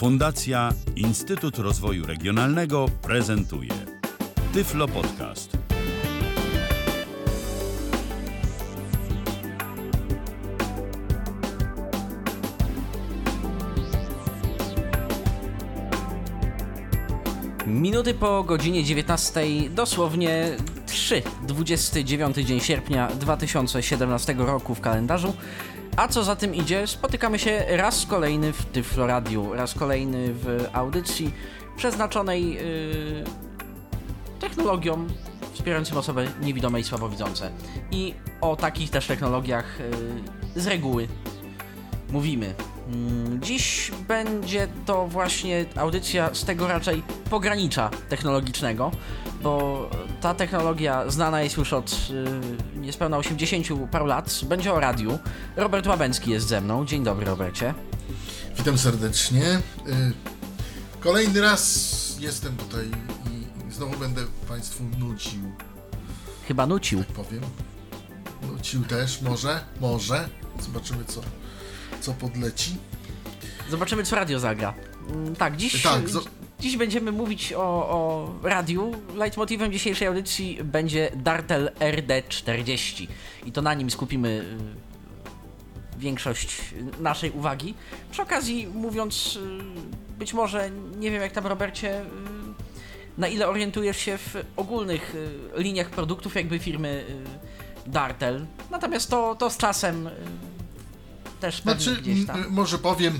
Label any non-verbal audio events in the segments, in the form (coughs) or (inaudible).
Fundacja Instytut Rozwoju Regionalnego prezentuje Tyflo Podcast. Minuty po godzinie 19, dosłownie 3, 29 dzień sierpnia 2017 roku w kalendarzu. A co za tym idzie, spotykamy się raz kolejny w Tyflo Radiu, raz kolejny w audycji przeznaczonej yy, technologiom wspierającym osoby niewidome i słabowidzące. I o takich też technologiach yy, z reguły mówimy. Mm, Dziś będzie to właśnie audycja z tego raczej pogranicza technologicznego, bo ta technologia znana jest już od y, niespełna 80 paru lat. Będzie o radiu. Robert Łabęcki jest ze mną. Dzień dobry, Robercie. Witam serdecznie. Y, Kolejny raz jestem tutaj i znowu będę Państwu nucił, Chyba nucił. powiem. Nucił też, może, może. Zobaczymy, co, co podleci. Zobaczymy, co radio zagra. Mm, Tak, dziś, Tak, zo- dziś będziemy mówić o, o radiu. Leitmotivem dzisiejszej audycji będzie Dartel RD40 i to na nim skupimy y, większość naszej uwagi. Przy okazji mówiąc, y, być może, nie wiem jak tam Robercie, y, na ile orientujesz się w ogólnych liniach produktów jakby firmy Dartel. Natomiast to, to z czasem też Znaczy, gdzieś tam. może powiem,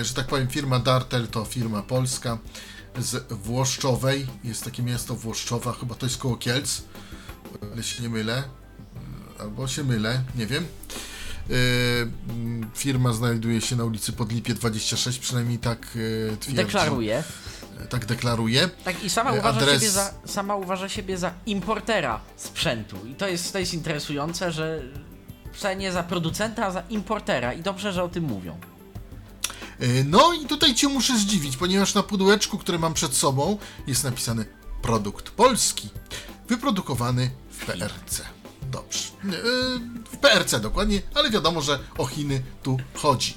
y, że tak powiem, firma Dartel to firma polska z Włoszczowej. Jest takie miasto Włoszczowa, chyba to jest koło Kielc, ale się nie mylę. Y, Albo się mylę, nie wiem. M, Firma znajduje się na ulicy Podlipie 26, przynajmniej tak twierdzi. Deklaruje. Tak deklaruje. Tak, i sama E, uważa, adres- siebie za, sama uważa siebie za importera sprzętu. I to jest, to jest interesujące, że wcale nie za producenta, a za importera. I dobrze, że o tym mówią. Y, No i tutaj Cię muszę zdziwić, ponieważ na pudełeczku, które mam przed sobą, jest napisane produkt polski, wyprodukowany w PRC. Dobrze. Y, W PRC dokładnie, ale wiadomo, że o Chiny tu chodzi.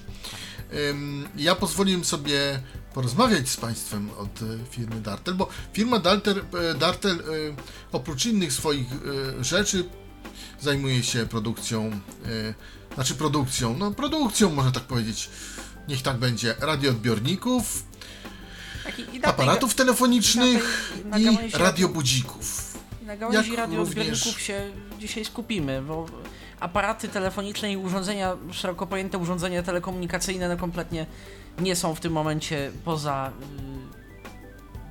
Ja pozwoliłem sobie porozmawiać z Państwem od y, firmy Dartel, bo firma Dartel, Dartel oprócz innych swoich rzeczy zajmuje się produkcją, y, znaczy produkcją, no produkcją można tak powiedzieć, niech tak będzie, radioodbiorników, i, i na aparatów telefonicznych na tej- na i gałęzi radiobudzików. Na gałęzi radioodbiorników również- się dzisiaj skupimy, bo aparaty telefoniczne i urządzenia, szeroko pojęte urządzenia telekomunikacyjne no kompletnie nie są w tym momencie poza...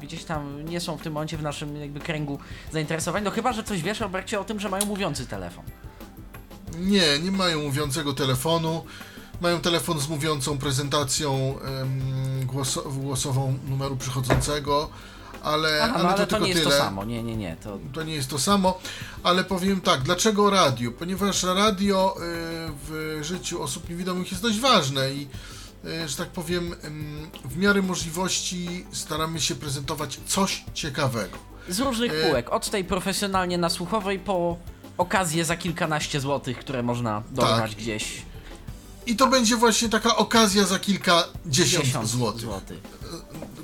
Gdzieś tam nie są w tym momencie w naszym jakby kręgu zainteresowań, no chyba, że coś wiesz, Robercie, o tym, że mają mówiący telefon. Nie, nie mają mówiącego telefonu. Mają telefon z mówiącą prezentacją głosową numeru przychodzącego, ale, Aha, ale, no ale to to tylko nie jest tyle. to samo, nie, nie, nie, to... To nie jest to samo, ale powiem tak, dlaczego radio? Ponieważ radio y, w życiu osób niewidomych jest dość ważne i, że tak powiem, w miarę możliwości staramy się prezentować coś ciekawego. Z różnych E, półek, od tej profesjonalnie nasłuchowej po okazję za kilkanaście złotych, które można dorwać Tak. gdzieś. I to będzie właśnie taka okazja za kilkadziesiąt 10 złotych. złotych.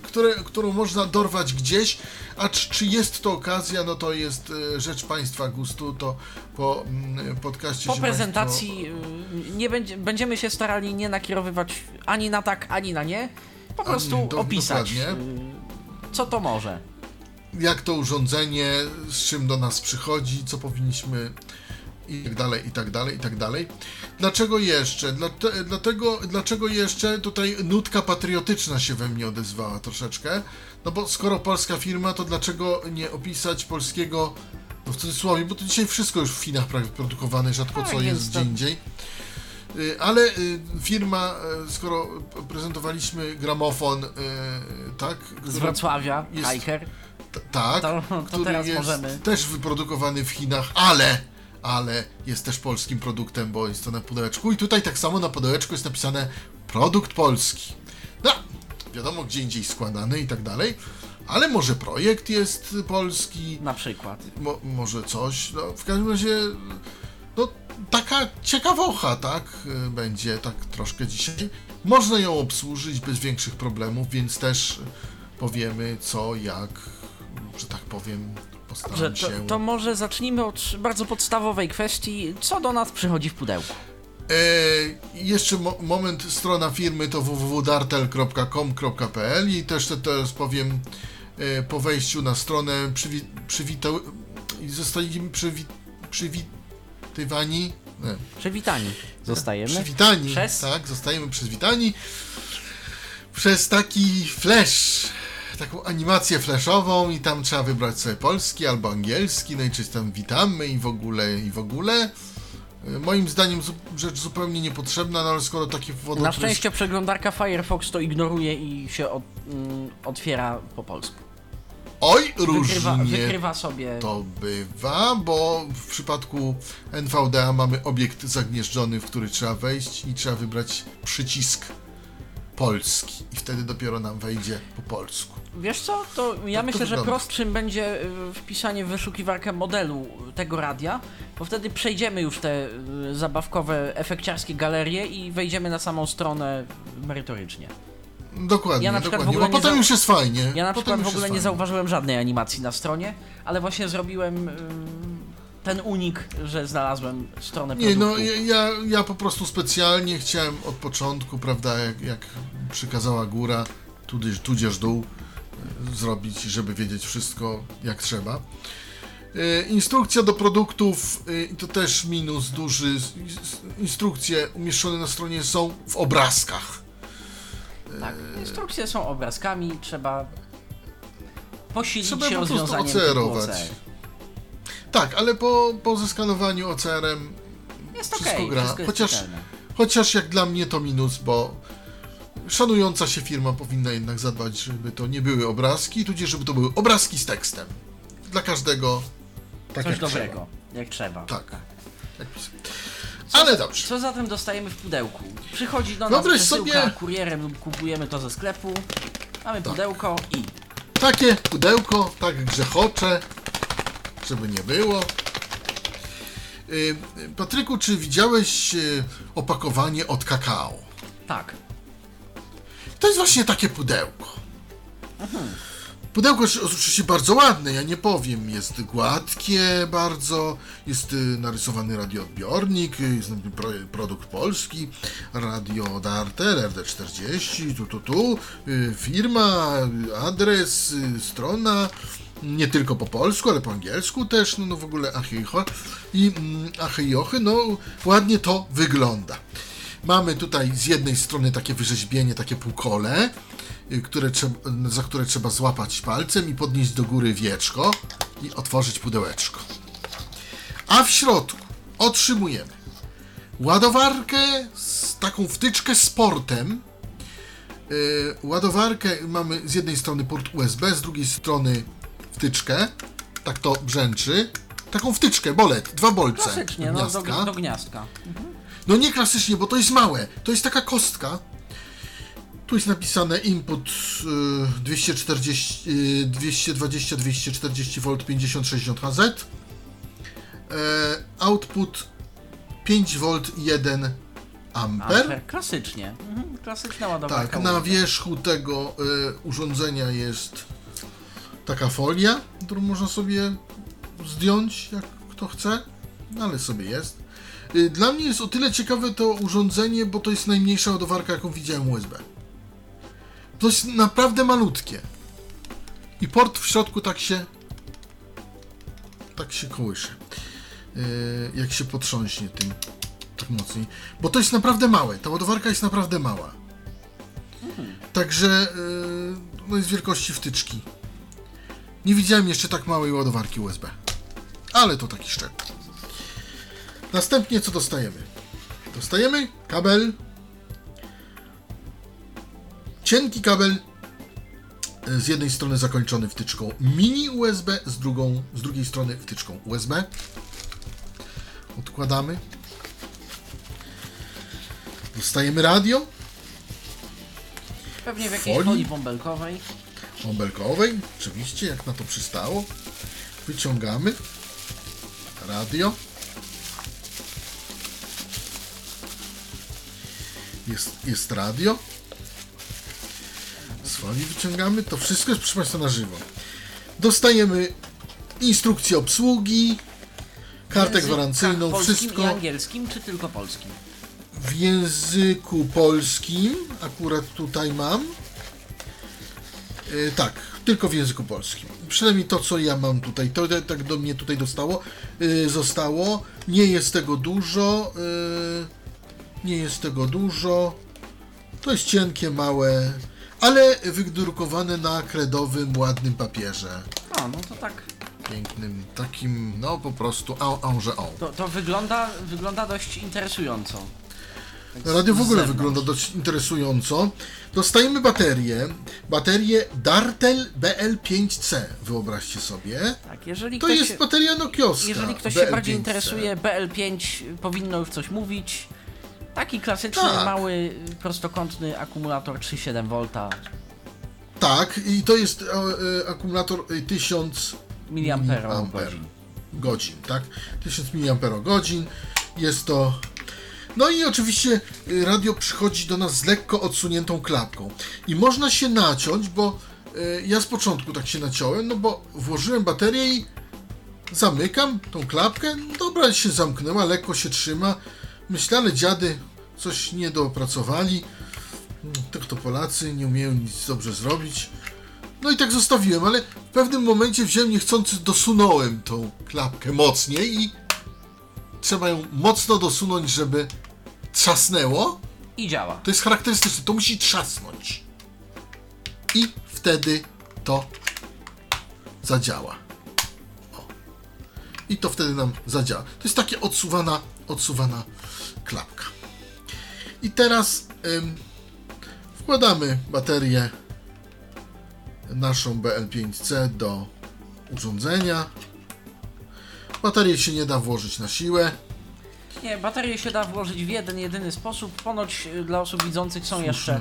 Które, którą można dorwać gdzieś, a czy, czy jest to okazja, no to jest e, rzecz Państwa gustu, to po mm, podcaście Po prezentacji y, nie będzie, będziemy się starali nie nakierowywać ani na tak, ani na nie. Po prostu do- opisać, dokładnie. y, co to może. Państwo, jak to urządzenie, z czym do nas przychodzi, co powinniśmy i tak dalej, i tak dalej, i tak dalej. Dlaczego jeszcze? Dlate, dlatego, dlaczego jeszcze tutaj nutka patriotyczna się we mnie odezwała troszeczkę? No bo skoro polska firma, to dlaczego nie opisać polskiego, no w cudzysłowie, bo to dzisiaj wszystko już w Chinach produkowane, rzadko Tak, co jest to- gdzie indziej. Y, Ale y, firma, y, skoro prezentowaliśmy gramofon, tak? Z Wrocławia, jest- Hiker. Tak, To- to który teraz jest możemy. też wyprodukowany w Chinach, ale, ale jest też polskim produktem, bo jest to na pudełeczku i tutaj tak samo na pudełeczku jest napisane produkt polski. No, wiadomo gdzie indziej składany i tak dalej, ale może projekt jest polski, Na przykład. mo, może coś, no w każdym razie, no taka ciekawocha, tak? Będzie tak troszkę dzisiaj. Można ją obsłużyć bez większych problemów, więc też powiemy co, jak, że tak powiem, postaram Że to, się. to może zacznijmy od bardzo podstawowej kwestii, co do nas przychodzi w pudełku. E, jeszcze mo moment, strona firmy to www.dartel.com.pl i też te, teraz powiem e, po wejściu na stronę przywi przywitał i zostaliśmy przywi przywitywani nie, Przywitani zostajemy. przywitani, Przez? tak, zostajemy przywitani przez taki flash, taką animację flashową i tam trzeba wybrać sobie polski albo angielski, no i czy tam witamy i w ogóle, i w ogóle. E, Moim zdaniem rzecz zupełnie niepotrzebna, no ale skoro takie Na szczęście przeglądarka Firefox to ignoruje i się od, mm, otwiera po polsku. Oj, Wykrywa, różnie wykrywa sobie. to bywa, bo w przypadku NVDA mamy obiekt zagnieżdżony, w który trzeba wejść i trzeba wybrać przycisk polski i wtedy dopiero nam wejdzie po polsku. Wiesz co, to ja to myślę, że wygląda. prostszym będzie y, wpisanie w wyszukiwarkę modelu tego radia, bo wtedy przejdziemy już te y, zabawkowe, efekciarskie galerie i wejdziemy na samą stronę merytorycznie. Dokładnie, Ja na przykład w dokładnie, ogóle bo potem już jest fajnie. Ja na potem przykład w ogóle nie fajnie. zauważyłem żadnej animacji na stronie, ale właśnie zrobiłem ten unik, że znalazłem stronę Nie, produktu. no ja, ja, ja po prostu specjalnie chciałem od początku, prawda, jak, jak przykazała góra, tudzież, tudzież dół, e, zrobić, żeby wiedzieć wszystko jak trzeba. E, Instrukcja do produktów, e, i to też minus duży. s- s- Instrukcje umieszczone na stronie są w obrazkach. Tak, instrukcje są obrazkami, trzeba posilić Trzeba się po prostu rozwiązaniem typu ocerować. Tak, ale po, po zeskanowaniu OCR-em Jest Wszystko okej, gra, wszystko jest chociaż- czytelne. Chociaż jak dla mnie to minus, bo szanująca się firma powinna jednak zadbać, żeby to nie były obrazki, tudzież żeby to były obrazki z tekstem. Dla każdego tak Coś jak dobrego, jak trzeba. trzeba. Tak. Jak pis- Ale dobrze. Co zatem dostajemy w pudełku? Przychodzi do nas Wyobraź przesyłka sobie- kurierem lub kupujemy to ze sklepu. Mamy pudełko i Takie pudełko, tak grzechocze, żeby nie było. Y, Patryku, czy widziałeś y, opakowanie od kakao? tak. To jest właśnie takie pudełko. Pudełko jest oczywiście bardzo ładne, ja nie powiem. Jest gładkie bardzo, jest y, narysowany radioodbiornik, jest produkt polski, radio Dartel RD40, tu, tu, tu, firma, adres, strona, nie tylko po polsku, ale po angielsku też, no, no w ogóle achicho i mm, achejochy, no ładnie to wygląda. Mamy tutaj z jednej strony takie wyrzeźbienie, takie półkole, y, które trzeba, za które trzeba złapać palcem i podnieść do góry wieczko i otworzyć pudełeczko. A w środku otrzymujemy ładowarkę z taką wtyczkę z portem. Yy, ładowarkę mamy z jednej strony port USB, z drugiej strony wtyczkę. Tak to brzęczy. Taką wtyczkę, bolet, dwa bolce. Klasycznie, no do, gniazdka. do gniazdka. No nie klasycznie, bo to jest małe. To jest taka kostka. Tu jest napisane input y, 240, y, 220 240 V 5060 Hz. E, output 5 V 1 amper. Amper, klasycznie. Mhm, klasyczna ładowarka. Tak, na wierzchu tego y, urządzenia jest taka folia, którą można sobie zdjąć, jak kto chce, no ale sobie jest. Y, Dla mnie jest o tyle ciekawe to urządzenie, bo to jest najmniejsza ładowarka, jaką widziałem USB. To jest naprawdę malutkie. I port w środku tak się tak się kołysze. Y, jak się potrząśnie tym tak mocniej. Bo to jest naprawdę małe. Ta ładowarka jest naprawdę mała. Także yy, no jest wielkości wtyczki. Nie widziałem jeszcze tak małej ładowarki USB. Ale to taki szczegół. Następnie co dostajemy? Dostajemy kabel. Cienki kabel. y, Z jednej strony zakończony wtyczką mini USB, z, drugą, z drugiej strony wtyczką USB. Odkładamy. Dostajemy radio. Pewnie w jakiejś folii bąbelkowej bąbelkowej, oczywiście, jak na to przystało. Wyciągamy radio. Jest, jest radio. Z folii wyciągamy. To wszystko jest, proszę Państwa, na żywo. Dostajemy instrukcję obsługi, kartę gwarancyjną, wszystko. I angielskim czy tylko polskim? W języku polskim, akurat tutaj mam E, tak, tylko w języku polskim. Przynajmniej to, co ja mam tutaj, to tak do mnie tutaj dostało, e, zostało. Nie jest tego dużo. e, nie jest tego dużo. To jest cienkie, małe, ale wydrukowane na kredowym, ładnym papierze. A, no to tak. Pięknym, takim, no po prostu en, en, że en. To, to wygląda, wygląda dość interesująco. Radio w ogóle wygląda dość interesująco. Dostajemy baterię. Baterię Dartel BL5C, wyobraźcie sobie. Tak, jeżeli To ktoś, jest bateria nokiowska. jeżeli ktoś się BL5C. bardziej interesuje, BL5 powinno już coś mówić. Taki klasyczny, Tak. mały, prostokątny akumulator 3,7 V, Tak, i to jest e, e, akumulator e, 1000 miliampero Amper. godzin. godzin, tak? 1000 mAh. Jest to. No i oczywiście y, radio przychodzi do nas z lekko odsuniętą klapką. I można się naciąć, bo y, ja z początku tak się naciąłem, no bo włożyłem baterię i zamykam tą klapkę. Dobra, się zamknęła, lekko się trzyma. Myślę, ale dziady coś nie dopracowali. Mm, Tak to Polacy nie umieją nic dobrze zrobić. No i tak zostawiłem, ale w pewnym momencie wziąłem niechcący, dosunąłem tą klapkę mocniej i trzeba ją mocno dosunąć, żeby trzasnęło. I działa. To jest charakterystyczne, to musi trzasnąć. I wtedy to zadziała. O. I to wtedy nam zadziała. To jest takie odsuwana, odsuwana klapka. I teraz ym, wkładamy baterię naszą BL5C do urządzenia. Baterię się nie da włożyć na siłę. Nie, baterię się da włożyć w jeden, jedyny sposób. Ponoć y, dla osób widzących są jeszcze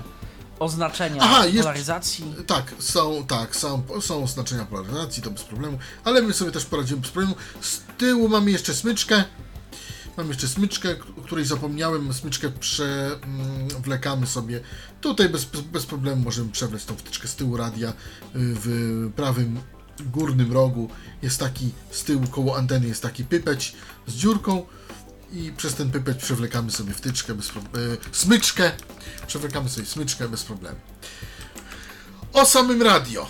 oznaczenia Aha, jest- polaryzacji. Tak, są, tak, są, są oznaczenia polaryzacji, to bez problemu, ale my sobie też poradzimy bez problemu. Z tyłu mamy jeszcze smyczkę. Mam jeszcze smyczkę, k- o której zapomniałem. Smyczkę przewlekamy sobie. Tutaj bez, bez, bez problemu możemy przewlec tą wtyczkę z tyłu radia. y, W prawym górnym rogu jest taki, z tyłu koło anteny jest taki pypeć z dziurką. I przez ten pypeć przewlekamy sobie wtyczkę, bez pro- y, smyczkę. Przewlekamy sobie smyczkę bez problemu. O samym radio.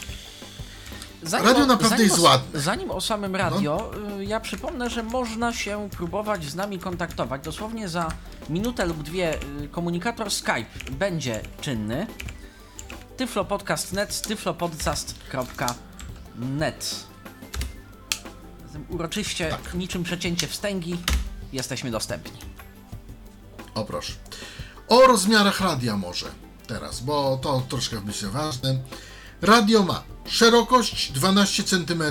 Zanim Radio naprawdę zanim jest ładne. No. Zanim o samym radio, y, ja przypomnę, że można się próbować z nami kontaktować. Dosłownie za minutę lub dwie y, komunikator Skype będzie czynny. tyflopodcast.net, tyflopodcast.net Uroczyście, Tak. niczym przecięcie wstęgi, jesteśmy dostępni. O proszę. O rozmiarach radia może teraz, bo to troszkę myślę ważne. Radio ma szerokość 12 cm,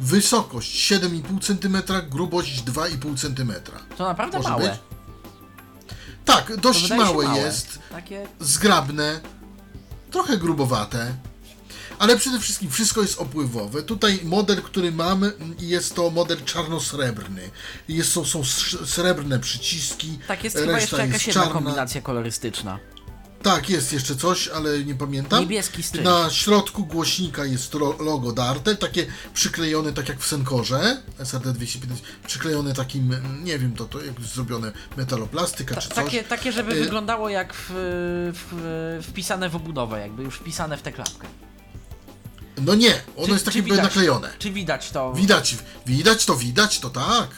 wysokość 7,5 cm, grubość 2,5 cm. To naprawdę Może małe. być? Tak, dość małe małe. jest, Takie zgrabne, trochę grubowate, ale przede wszystkim wszystko jest opływowe. Tutaj model, który mam, jest to model czarno-srebrny. Jest, są, są srebrne przyciski, Tak, jest chyba jeszcze jakaś jedna kombinacja kolorystyczna. Tak, jest jeszcze coś, ale nie pamiętam. Niebieski stryż. Na środku głośnika jest logo Dartel, takie przyklejone tak jak w Senkorze, SRD 215, przyklejone takim, mm, nie wiem, to, to jak zrobione metaloplastyka czy coś. Takie, takie żeby Y- wyglądało jak w, w, wpisane w obudowę, jakby już wpisane w tę klapkę. No nie, ono Czy- jest takie widać? naklejone. Czy widać to? Widać, widać to, widać to, tak.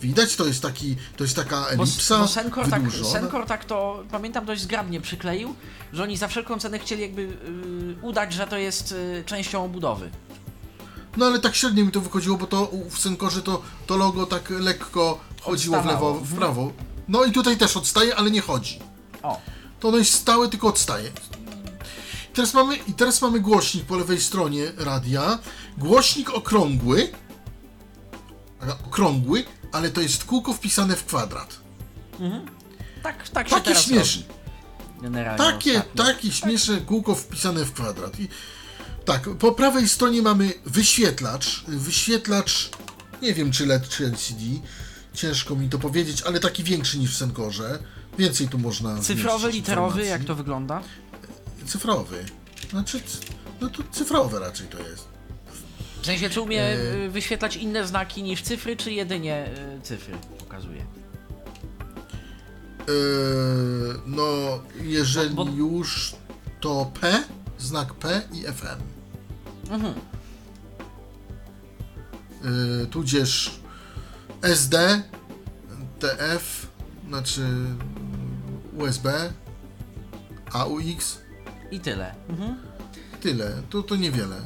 Widać, to jest taki, to jest taka Bo, elipsa bo Senkor, tak. Senkor tak to, pamiętam, dość zgrabnie przykleił, że oni za wszelką cenę chcieli jakby y, udać, że to jest y, częścią obudowy. No ale tak średnio mi to wychodziło, bo to w Senkorze to, to logo tak lekko chodziło w lewo, Odstawało. w prawo. No i tutaj też odstaje, ale nie chodzi. O, To ono jest stałe, tylko odstaje. Teraz mamy, I teraz mamy głośnik po lewej stronie radia. Głośnik okrągły. Okrągły, ale to jest kółko wpisane w kwadrat. tak, tak się Takie śmieszne. Takie, ostatnio. takie śmieszne kółko wpisane w kwadrat. I tak, po prawej stronie mamy wyświetlacz. Wyświetlacz, nie wiem czy LED czy LCD. Ciężko mi to powiedzieć, ale taki większy niż w Senkorze. Więcej tu można. Cyfrowy, literowy, informacji. jak to wygląda? Cyfrowy. Znaczy, no to cyfrowe raczej to jest. W sensie, czy umie E. y, wyświetlać inne znaki niż cyfry, czy jedynie y, cyfry pokazuje? Yy, no, jeżeli Bo- bo- już, to P, znak P i FM. Mhm. Yy, tudzież SD, TF, znaczy USB, AUX, I tyle. Mhm. tyle. To, to niewiele.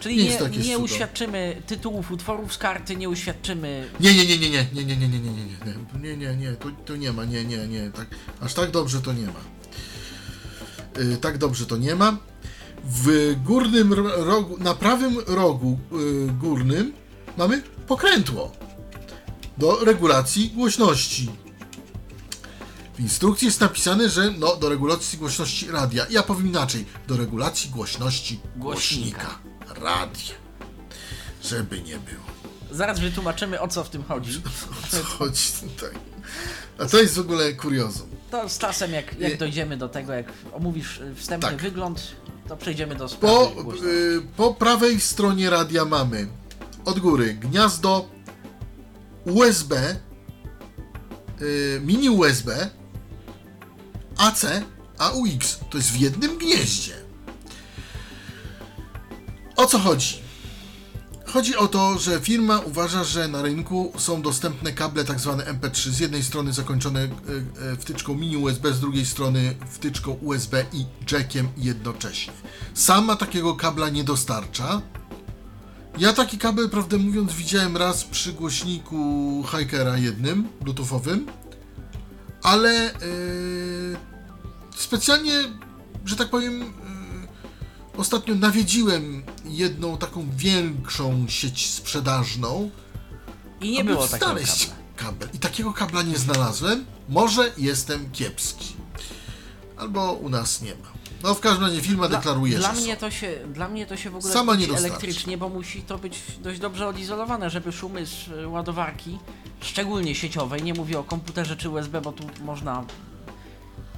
Czyli Nie nie, uświadczymy tytułów utworów z karty, nie uświadczymy Nie, nie, nie, nie, nie, nie, nie, nie, nie, nie, nie, nie, nie, nie, nie, tu, tu nie ma, nie, nie, nie, tak, aż tak dobrze to nie ma. Yy, tak dobrze to nie ma. W górnym ro- rogu, na prawym rogu yy, górnym mamy pokrętło do regulacji głośności. Instrukcji jest napisane, że no, do regulacji głośności radia. Ja powiem inaczej, do regulacji głośności Głośnika. głośnika radia. Żeby nie było. Zaraz wytłumaczymy o co w tym chodzi. (laughs) O co chodzi tutaj? A to jest w ogóle kuriozum. To z czasem, jak, jak dojdziemy do tego, jak omówisz y, wstępny Tak. wygląd, to przejdziemy do Po, sprawy głośności. y, po prawej stronie radia mamy od góry gniazdo USB, y, mini USB, AC, AUX. To jest w jednym gnieździe. O co chodzi? Chodzi o to, że firma uważa, że na rynku są dostępne kable tak zwane MP3, z jednej strony zakończone e, e, wtyczką mini USB, z drugiej strony wtyczką USB i jackiem jednocześnie. Sama takiego kabla nie dostarcza. Ja taki kabel, prawdę mówiąc, widziałem raz przy głośniku Hikera jednym, bluetoothowym, ale e, specjalnie, że tak powiem, e, Ostatnio nawiedziłem jedną taką większą sieć sprzedażną, I nie było takiego kabla. kabel. I takiego kabla nie znalazłem. Może jestem kiepski. Albo u nas nie ma. No w każdym razie firma deklaruje, dla że mnie są. to się, Dla mnie to się w ogóle Sama nie dostarczy. elektrycznie, bo musi to być dość dobrze odizolowane, żeby szumy z y, ładowarki, szczególnie sieciowej, nie mówię o komputerze czy USB, bo tu można...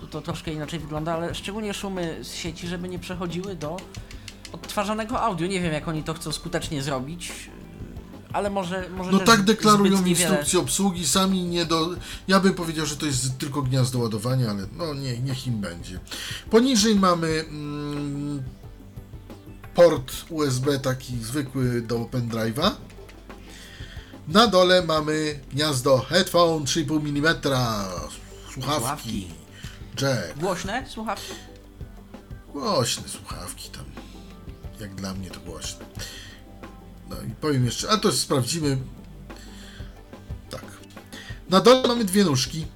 Tu to troszkę inaczej wygląda, ale szczególnie szumy z sieci, żeby nie przechodziły do odtwarzanego audio. Nie wiem, jak oni to chcą skutecznie zrobić, ale może, może No tak deklarują instrukcji obsługi, sami nie do... Ja bym powiedział, że to jest tylko gniazdo ładowania, ale no nie, niech im będzie. Poniżej mamy mm, port USB taki zwykły do pendrive'a. Na dole mamy gniazdo headphone 3,5 mm, słuchawki, Słuchawki. jack, Głośne słuchawki? głośne słuchawki tam. Jak dla mnie to głośne. No i powiem jeszcze, a to sprawdzimy. Tak. Na dole mamy dwie nóżki.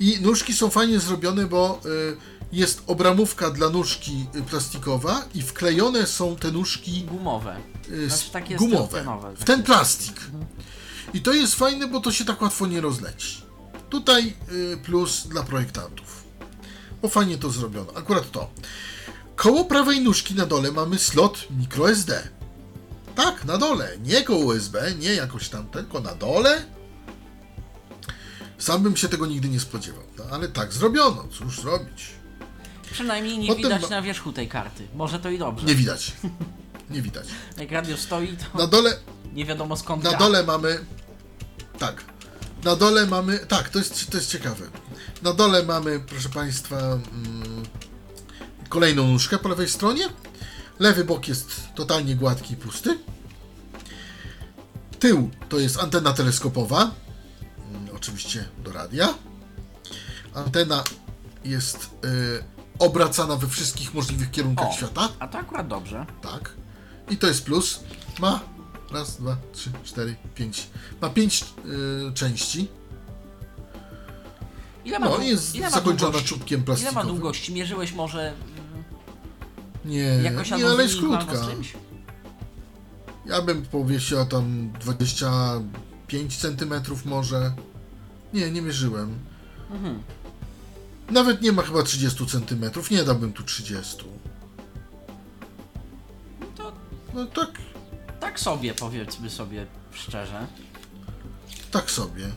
I nóżki są fajnie zrobione, bo y, jest obramówka dla nóżki y, plastikowa i wklejone są te nóżki Gumowe. y, Znaczy takie gumowe w ten plastik. I to jest fajne, bo to się tak łatwo nie rozleci. Tutaj plus dla projektantów. Bo fajnie to zrobiono. Akurat to. Koło prawej nóżki na dole mamy slot microSD. Tak, na dole. Nie koło USB, nie jakoś tam, tylko na dole. Sam bym się tego nigdy nie spodziewał. No, ale tak zrobiono. Cóż zrobić? Przynajmniej nie Potem widać na wierzchu tej karty. Może to i dobrze. Nie widać. Nie widać. (laughs) Jak radio stoi, to Na dole nie wiadomo skąd Na gra. dole mamy. Tak. Na dole mamy. Tak, to jest, to jest ciekawe. Na dole mamy, proszę Państwa, mm, kolejną nóżkę po lewej stronie. Lewy bok jest totalnie gładki i pusty. Tył to jest antena teleskopowa. Mm, oczywiście do radia. Antena jest y, obracana we wszystkich możliwych kierunkach O. świata. A to akurat dobrze. Tak. I to jest plus. Ma raz, dwa, trzy, cztery, pięć. Ma pięć y, części. Ile ma, No, jest ile ma zakończona długości? czubkiem Ile ma plastikowym. długości? Mierzyłeś może Nie, jakoś nie, albo ale jest albo krótka. z czymś? Ja bym powiesił tam 25 cm może. Nie, nie mierzyłem. Mhm. Nawet nie ma chyba 30 cm. Nie dałbym tu 30. No to No tak, tak sobie, powiedzmy sobie szczerze. tak sobie.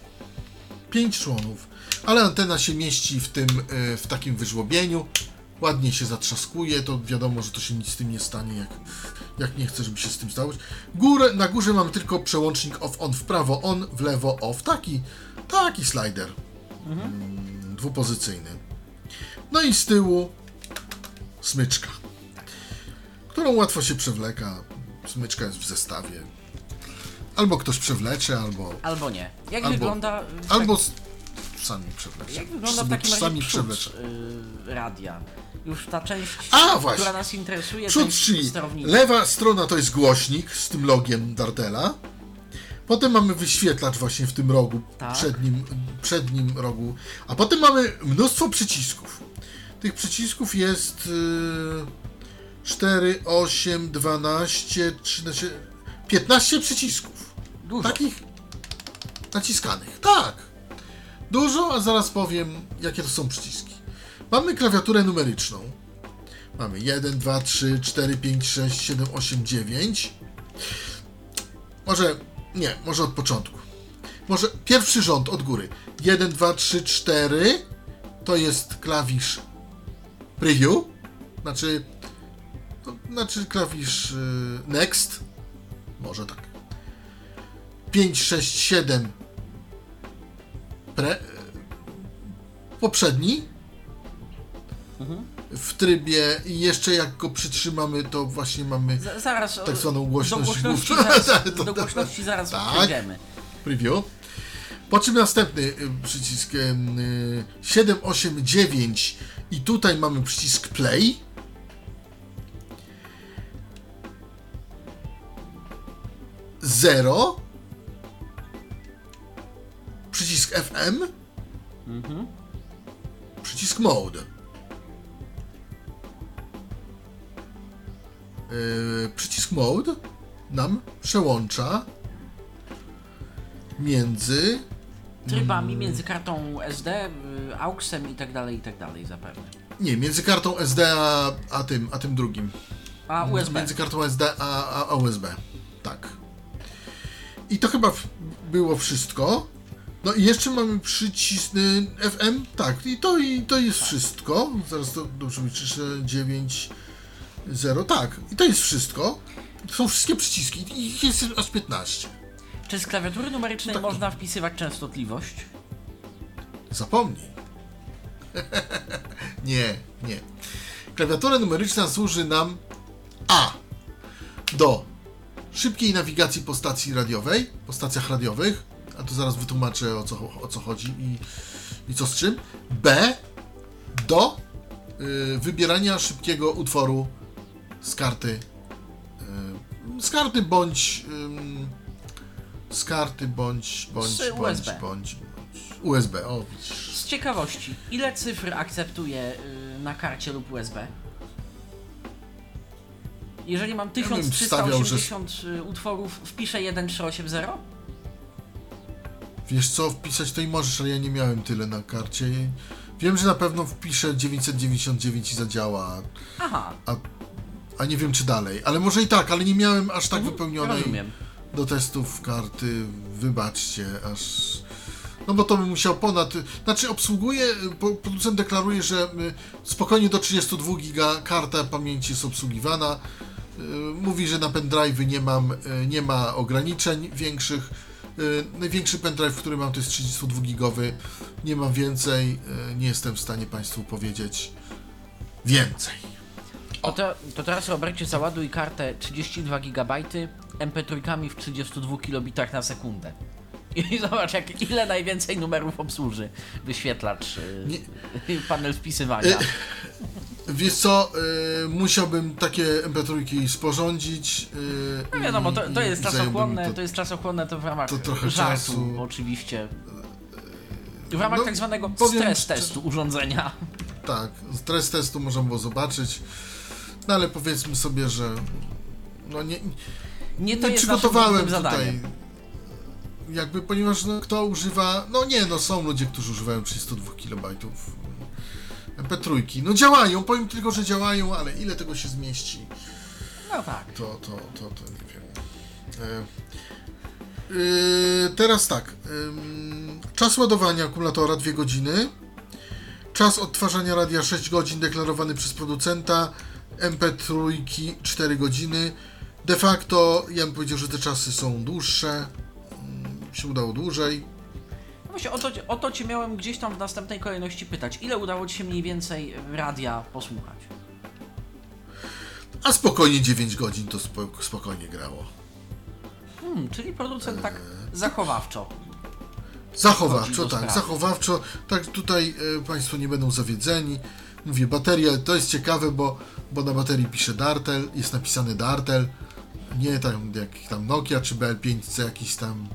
5 członów, ale antena się mieści w tym, e, w takim wyżłobieniu. Ładnie się zatrzaskuje, to wiadomo, że to się nic z tym nie stanie, jak, jak nie chcę, żeby się z tym stało. Górę, na górze mamy tylko przełącznik off-on w prawo, on, w lewo, off. Taki, taki slider. Mm, dwupozycyjny. No i z tyłu smyczka, którą łatwo się przewleka. Smyczka jest w zestawie. Albo ktoś przewlecze, albo, Albo nie. Jak Albo- wygląda... albo tak- sami przewlecze. Jak wygląda w takim razie przód y, radia? Już ta część, A, właśnie. która nas interesuje, Przód, część czyli sterownika. lewa strona to jest głośnik z tym logiem Dardela. Potem mamy wyświetlacz właśnie w tym rogu, Tak. przednim, przednim rogu. A potem mamy mnóstwo przycisków. Tych przycisków jest yy, 4, 8, 12, 13, 15 przycisków. Dużo. Takich naciskanych. Tak. Dużo, a zaraz powiem, jakie to są przyciski. Mamy klawiaturę numeryczną. Mamy 1, 2, 3, 4, 5, 6, 7, 8, 9. Może, nie, może od początku. Może pierwszy rząd od góry. 1, 2, 3, 4 to jest klawisz preview. Znaczy, to znaczy klawisz y, next. Może tak. 5, 6, 7 pre, poprzedni w trybie i jeszcze jak go przytrzymamy to właśnie mamy Z- Zaraz tak zwaną głośność do głośności główną. zaraz, (laughs) To- do głośności zaraz Tak. przejdziemy. preview. Po czym następny y, przycisk y, 7, 8, 9 i tutaj mamy przycisk play. Zero. Przycisk FM. Przycisk mode. Yy, przycisk mode nam przełącza między Trybami między kartą SD, y, AUXem i tak dalej, i tak dalej zapewne. nie, między kartą SD a, a tym, a tym drugim. A USB. Między kartą SD a, a, a USB. Tak. I to chyba było wszystko. No i jeszcze mamy przycisk y, FM. Tak, i to, i to jest wszystko. Zaraz to dobrze wyczyszę. 9, 0. Tak, i to jest wszystko. To są wszystkie przyciski. i Ich jest aż 15. Czy z klawiatury numerycznej No tak. można wpisywać częstotliwość? Zapomnij. (laughs) nie, nie. Klawiatura numeryczna służy nam A. Do szybkiej nawigacji po stacji radiowej, po stacjach radiowych, a to zaraz wytłumaczę o co, o co chodzi i, i co z czym. B. Do y, wybierania szybkiego utworu z karty. Z karty bądź. z karty bądź. bądź, Z USB. bądź, bądź. USB, o widzisz. Z ciekawości, ile cyfr akceptuje y, na karcie lub USB? Jeżeli mam bym wstawiał, że- 1380 y, utworów, wpiszę 1380? Wiesz co, wpisać to i możesz, ale ja nie miałem tyle na karcie. Wiem, że na pewno wpiszę 999 i zadziała, Aha, a, a nie wiem czy dalej. Ale może i tak, ale nie miałem aż tak wypełnionej rozumiem. do testów karty. Wybaczcie, aż. No bo to bym musiał ponad. Znaczy, obsługuje, producent deklaruje, że y, spokojnie do 32 giga karta pamięci jest obsługiwana. Y, Mówi, że na pendrive'y nie mam, y, nie ma ograniczeń większych. Największy pendrive, który mam, to jest 32 gigowy. Nie mam więcej. Nie jestem w stanie Państwu powiedzieć więcej. To, te, to teraz Robercie załaduj kartę 32 GB MP3 w 32 kilobitach na sekundę. I (laughs) zobacz, jak, ile najwięcej numerów obsłuży wyświetlacz, yy, panel wpisywania. Wiesz co, y, musiałbym takie MP3 sporządzić. y, No wiadomo, to, to jest czasochłonne, to- to jest czasochłonne to w ramach to trochę żartu, czasu. oczywiście. W ramach No, tak zwanego stres testu urządzenia. Tak, stres testu można było zobaczyć. No ale powiedzmy sobie, że. No nie, Nie to nie przygotowałem tutaj. Jakby, ponieważ no, kto używa. No nie, no są ludzie, którzy używają 32 KB MP3. No działają, powiem tylko, że działają, ale ile tego się zmieści, No tak. to, to, to, to nie wiem. E, Yy, teraz tak. czas ładowania akumulatora 2 godziny. Czas odtwarzania radia 6 godzin deklarowany przez producenta. MP3 4 godziny. De facto ja bym powiedział, że te czasy są dłuższe. Ym, się udało dłużej. No Właśnie o to, o to Cię miałem gdzieś tam w następnej kolejności pytać. Ile udało Ci się mniej więcej radia posłuchać? A spokojnie 9 godzin to spo, spokojnie grało. Hmm, czyli producent tak zachowawczo. Zachowawczo, do tak, zachowawczo. Tak, tutaj e, Państwo nie będą zawiedzeni. Mówię, bateria to jest ciekawe, bo, bo na baterii pisze Dartel, jest napisany Dartel. Nie tam jak tam Nokia czy BL5C jakiś tam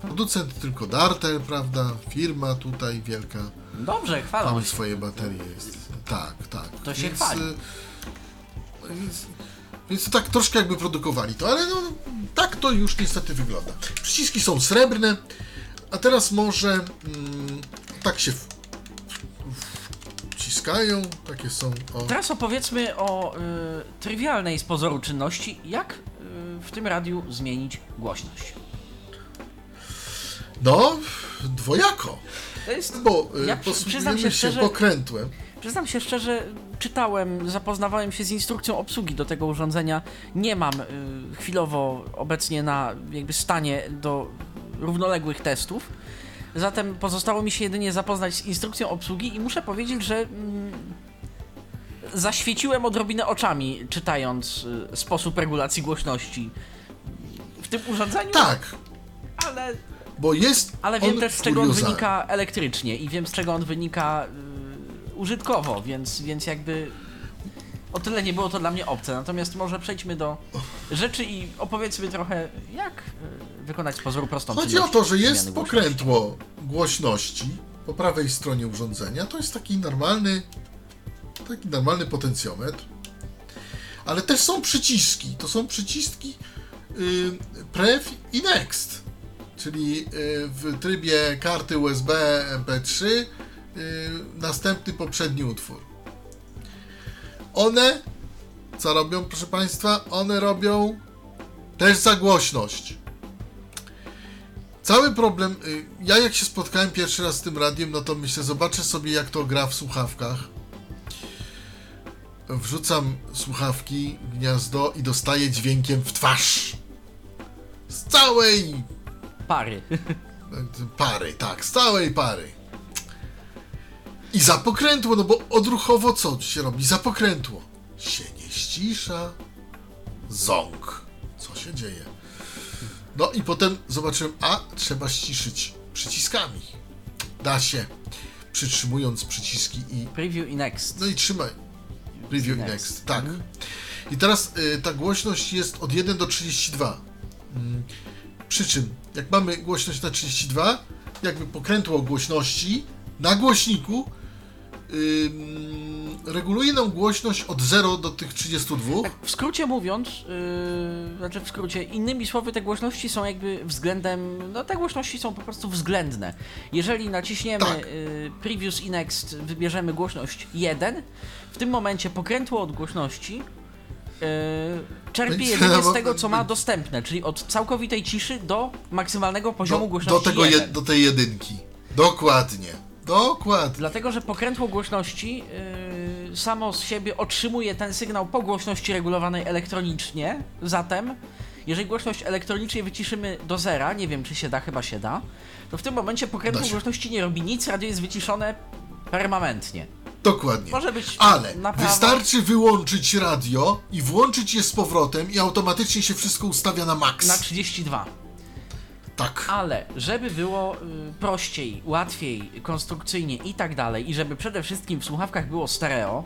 producent, tylko Dartel, prawda? Firma tutaj wielka. Dobrze, chwalą Mamy swoje baterie jest. Tak, tak. To się chwali. e, Więc, więc to tak troszkę jakby produkowali to, ale no, tak to już niestety wygląda. Przyciski są srebrne, a teraz może mm, tak się takie są. O. Teraz opowiedzmy o y, trywialnej z pozoru czynności, jak y, w tym radiu zmienić głośność. No, dwojako. To jest, Bo y, Ja posługujemy się szczerze- pokrętłem. przyznam się szczerze, czytałem, zapoznawałem się z instrukcją obsługi do tego urządzenia. Nie mam y, chwilowo obecnie na jakby stanie do równoległych testów. Zatem pozostało mi się jedynie zapoznać z instrukcją obsługi i muszę powiedzieć, że mm, zaświeciłem odrobinę oczami, czytając y, sposób regulacji głośności w tym urządzeniu, Tak, ale, bo jest. ale wiem on też z czego on kuriozalny. wynika elektrycznie i wiem z czego on wynika y, użytkowo, więc, więc jakby o tyle nie było to dla mnie obce. Natomiast może przejdźmy do rzeczy i opowiedzmy trochę, jak y, wykonać z pozoru prostą Chodzi o to, że jest pokrętło głośności po prawej stronie urządzenia. To jest taki normalny, taki normalny potencjometr. Ale też są przyciski. To są przyciski y, Prev i Next. Czyli y, w trybie karty USB MP3 y, następny poprzedni utwór. One co robią, proszę Państwa? One robią też za głośność. Cały problem. y, Ja jak się spotkałem pierwszy raz z tym radiem, no to myślę, zobaczę sobie jak to gra w słuchawkach. Wrzucam słuchawki gniazdo i dostaję dźwiękiem w twarz. Z całej Pary. (laughs) pary, tak, z całej pary. I za pokrętło, no bo odruchowo co się robi? Za pokrętło. Się nie ścisza. Ząg. Co się dzieje? No i potem zobaczyłem, a trzeba ściszyć przyciskami. Da się. Przytrzymując przyciski i Preview i next. no i trzymaj. Preview i Next. next, tak. I teraz y, ta głośność jest od 1 do 32. Mm, przy czym, jak mamy głośność na 32, jakby pokrętło głośności na głośniku reguluje nam głośność od 0 do tych 32. Tak, w skrócie mówiąc, yy, znaczy w skrócie, innymi słowy, te głośności są jakby względem, no te głośności są po prostu względne. Jeżeli naciśniemy Tak. yy, Previous i Next, wybierzemy głośność 1, w tym momencie pokrętło od głośności yy, czerpie jedynie no bo- z tego, co ma dostępne, czyli od całkowitej ciszy do maksymalnego poziomu Do, do, głośności tego je, 1. do tej jedynki. Dokładnie. Dokładnie. Dlatego, że pokrętło głośności yy, samo z siebie otrzymuje ten sygnał po głośności regulowanej elektronicznie. Zatem, jeżeli głośność elektronicznie wyciszymy do zera, nie wiem czy się da, chyba się da, to w tym momencie pokrętło głośności nie robi nic, radio jest wyciszone permanentnie. Dokładnie. Może być Ale wystarczy wyłączyć radio i włączyć je z powrotem i automatycznie się wszystko ustawia na maks. Na 32. Tak. Ale żeby było y, prościej, łatwiej, konstrukcyjnie i tak dalej, i żeby przede wszystkim w słuchawkach było stereo,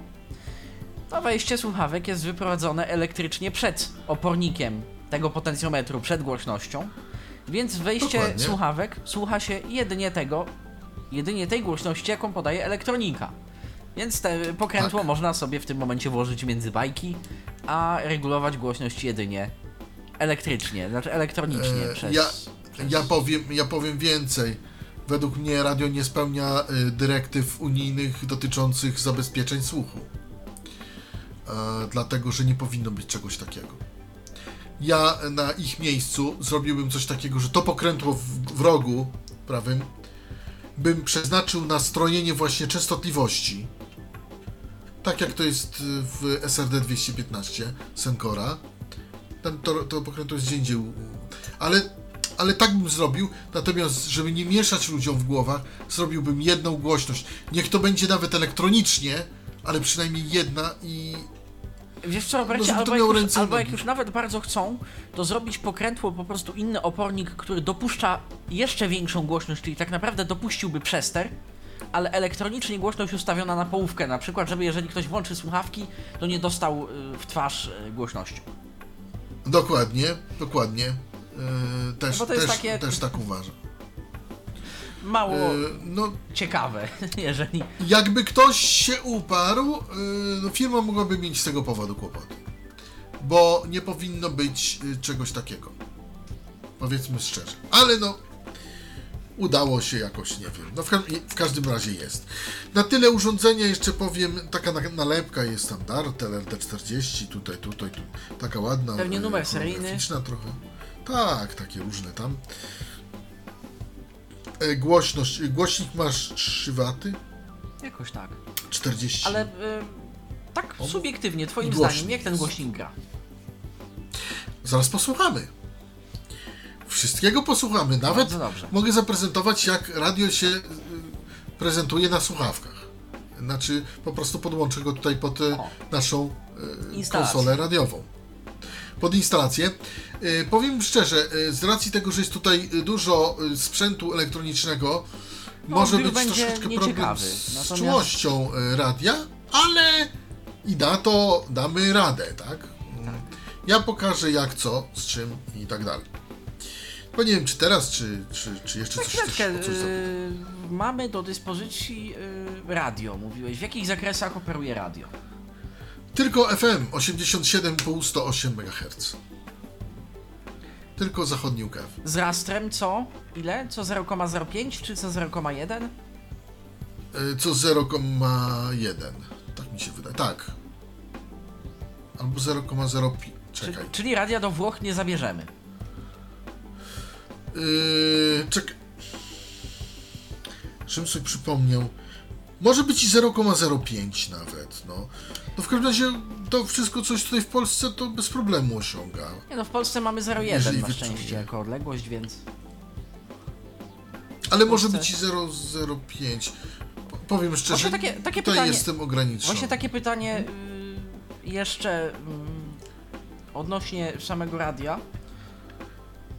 to wejście słuchawek jest wyprowadzone elektrycznie przed opornikiem tego potencjometru, przed głośnością. Więc wejście Dokładnie. słuchawek słucha się jedynie tego, jedynie tej głośności, jaką podaje elektronika. Więc te pokrętło Tak. można sobie w tym momencie włożyć między bajki, a regulować głośność jedynie elektrycznie, znaczy elektronicznie E, przez, ja, przez... ja, powiem, ja powiem więcej. Według mnie radio nie spełnia y, dyrektyw unijnych dotyczących zabezpieczeń słuchu. E, dlatego, że nie powinno być czegoś takiego. ja na ich miejscu zrobiłbym coś takiego, że to pokrętło w, w rogu prawym bym przeznaczył na strojenie właśnie częstotliwości. Tak jak to jest w SRD 215 Sencora. Tam to, to pokrętło jest gdzie indziej. Ale, ale tak bym zrobił, natomiast żeby nie mieszać ludziom w głowach, zrobiłbym jedną głośność. Niech to będzie nawet elektronicznie, ale przynajmniej jedna i Wiesz co, Robercie, to albo, jak już, albo jak już nawet bardzo chcą, to zrobić pokrętło po prostu inny opornik, który dopuszcza jeszcze większą głośność, czyli tak naprawdę dopuściłby przester, ale elektronicznie głośność ustawiona na połówkę, na przykład, żeby jeżeli ktoś włączy słuchawki, to nie dostał y, w twarz y, głośnością. Dokładnie, dokładnie. Yy, też, No też, takie- też tak uważam. Mało Yy, no, ciekawe, (laughs) jeżeli... jakby ktoś się uparł, yy, no firma mogłaby mieć z tego powodu kłopoty. Bo nie powinno być yy, czegoś takiego. Powiedzmy szczerze. Ale no, udało się jakoś, nie wiem. No w, ka- w każdym razie jest. Na tyle urządzenia jeszcze powiem, taka na- nalepka jest standard, LRD40, tutaj, tutaj, tu, taka ładna. Pewnie yy, numer seryjny. trochę. Tak, takie różne tam. E, Głośność, głośnik masz 3 waty, Jakoś tak. 40. Ale y, tak O. subiektywnie, twoim Głośnik zdaniem, jak ten głośnik gra? Zaraz posłuchamy. Wszystkiego posłuchamy. Nawet Bardzo dobrze. mogę zaprezentować, jak radio się y, prezentuje na słuchawkach. Znaczy, po prostu podłączę go tutaj pod y, O. naszą y, Instalację. konsolę radiową. Pod instalację. Y, powiem szczerze, y, z racji tego, że jest tutaj y, dużo sprzętu elektronicznego, może odbiór być troszeczkę problem z Natomiast- czułością radia, ale i na to damy radę, tak? Ja pokażę jak co, z czym i tak dalej. Bo nie wiem, czy teraz, czy, czy, czy jeszcze coś, coś, Chwileczkę, coś y, mamy do dyspozycji radio, mówiłeś. W jakich zakresach operuje radio? Tylko FM 87,5 108 MHz. Tylko zachodni UKF. Z rastrem co? Ile? Co 0,05 czy co 0,1? Y, Co 0,1. Tak mi się wydaje. Tak. Albo 0,05. Czy, Czekaj. czyli radia do Włoch nie zabierzemy. Yy, czekaj. Żebym sobie przypomniał. Może być i 0,05 nawet, no. No w każdym razie to wszystko, co jest tutaj w Polsce, to bez problemu osiąga. Nie no, w Polsce mamy 0,1 Jeżeli na szczęście jako odległość, więc... Ale może być i 0,05. Po- Powiem szczerze, Właśnie takie- takie tutaj pytanie- jestem ograniczony. Właśnie takie pytanie y, jeszcze mm, odnośnie samego radia.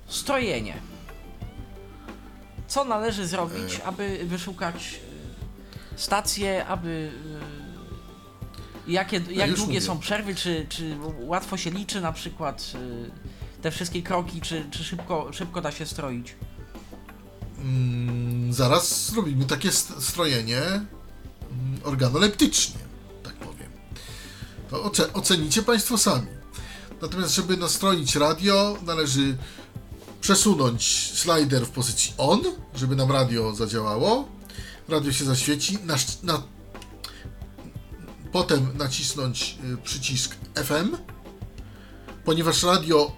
Strojenie. Co należy zrobić, E. aby wyszukać y, stację, aby... Jakie, jak już długie mówię. są przerwy, czy, czy łatwo się liczy na przykład y, te wszystkie kroki, czy, czy szybko, szybko da się stroić? Mm, zaraz zrobimy takie st- strojenie mm, organoleptycznie, tak powiem. To oce- ocenicie Państwo sami. Natomiast, żeby nastroić radio, należy przesunąć slider w pozycji on, żeby nam radio zadziałało. Radio się zaświeci. Na, potem nacisnąć y, przycisk FM, ponieważ radio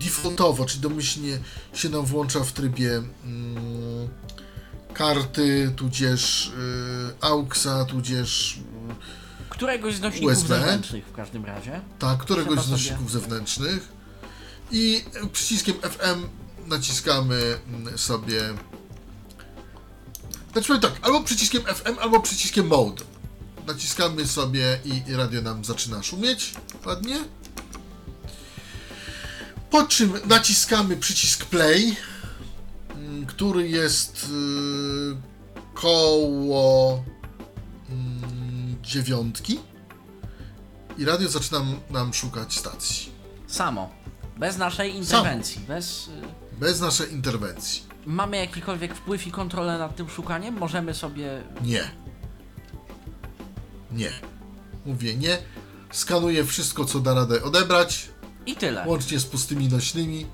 defaultowo, czy domyślnie się nam włącza w trybie mm, karty, tudzież y, AUXa, tudzież y, Któregoś z nośników USB. zewnętrznych w każdym razie. tak, któregoś Trzeba z sobie- nośników zewnętrznych i przyciskiem FM naciskamy mm, sobie znaczy tak, albo przyciskiem FM, albo przyciskiem Mode. Naciskamy sobie i radio nam zaczyna szumieć ładnie. Po czym naciskamy przycisk Play, mm, który jest y, koło mm, dziewiątki i radio zaczyna nam szukać stacji. Samo. Bez naszej interwencji. Bez... y, Bez naszej interwencji. Mamy jakikolwiek wpływ i kontrolę nad tym szukaniem? Możemy sobie. Nie. Nie. Mówię nie. Skanuję wszystko, co da radę odebrać, I tyle. łącznie z pustymi nośnymi.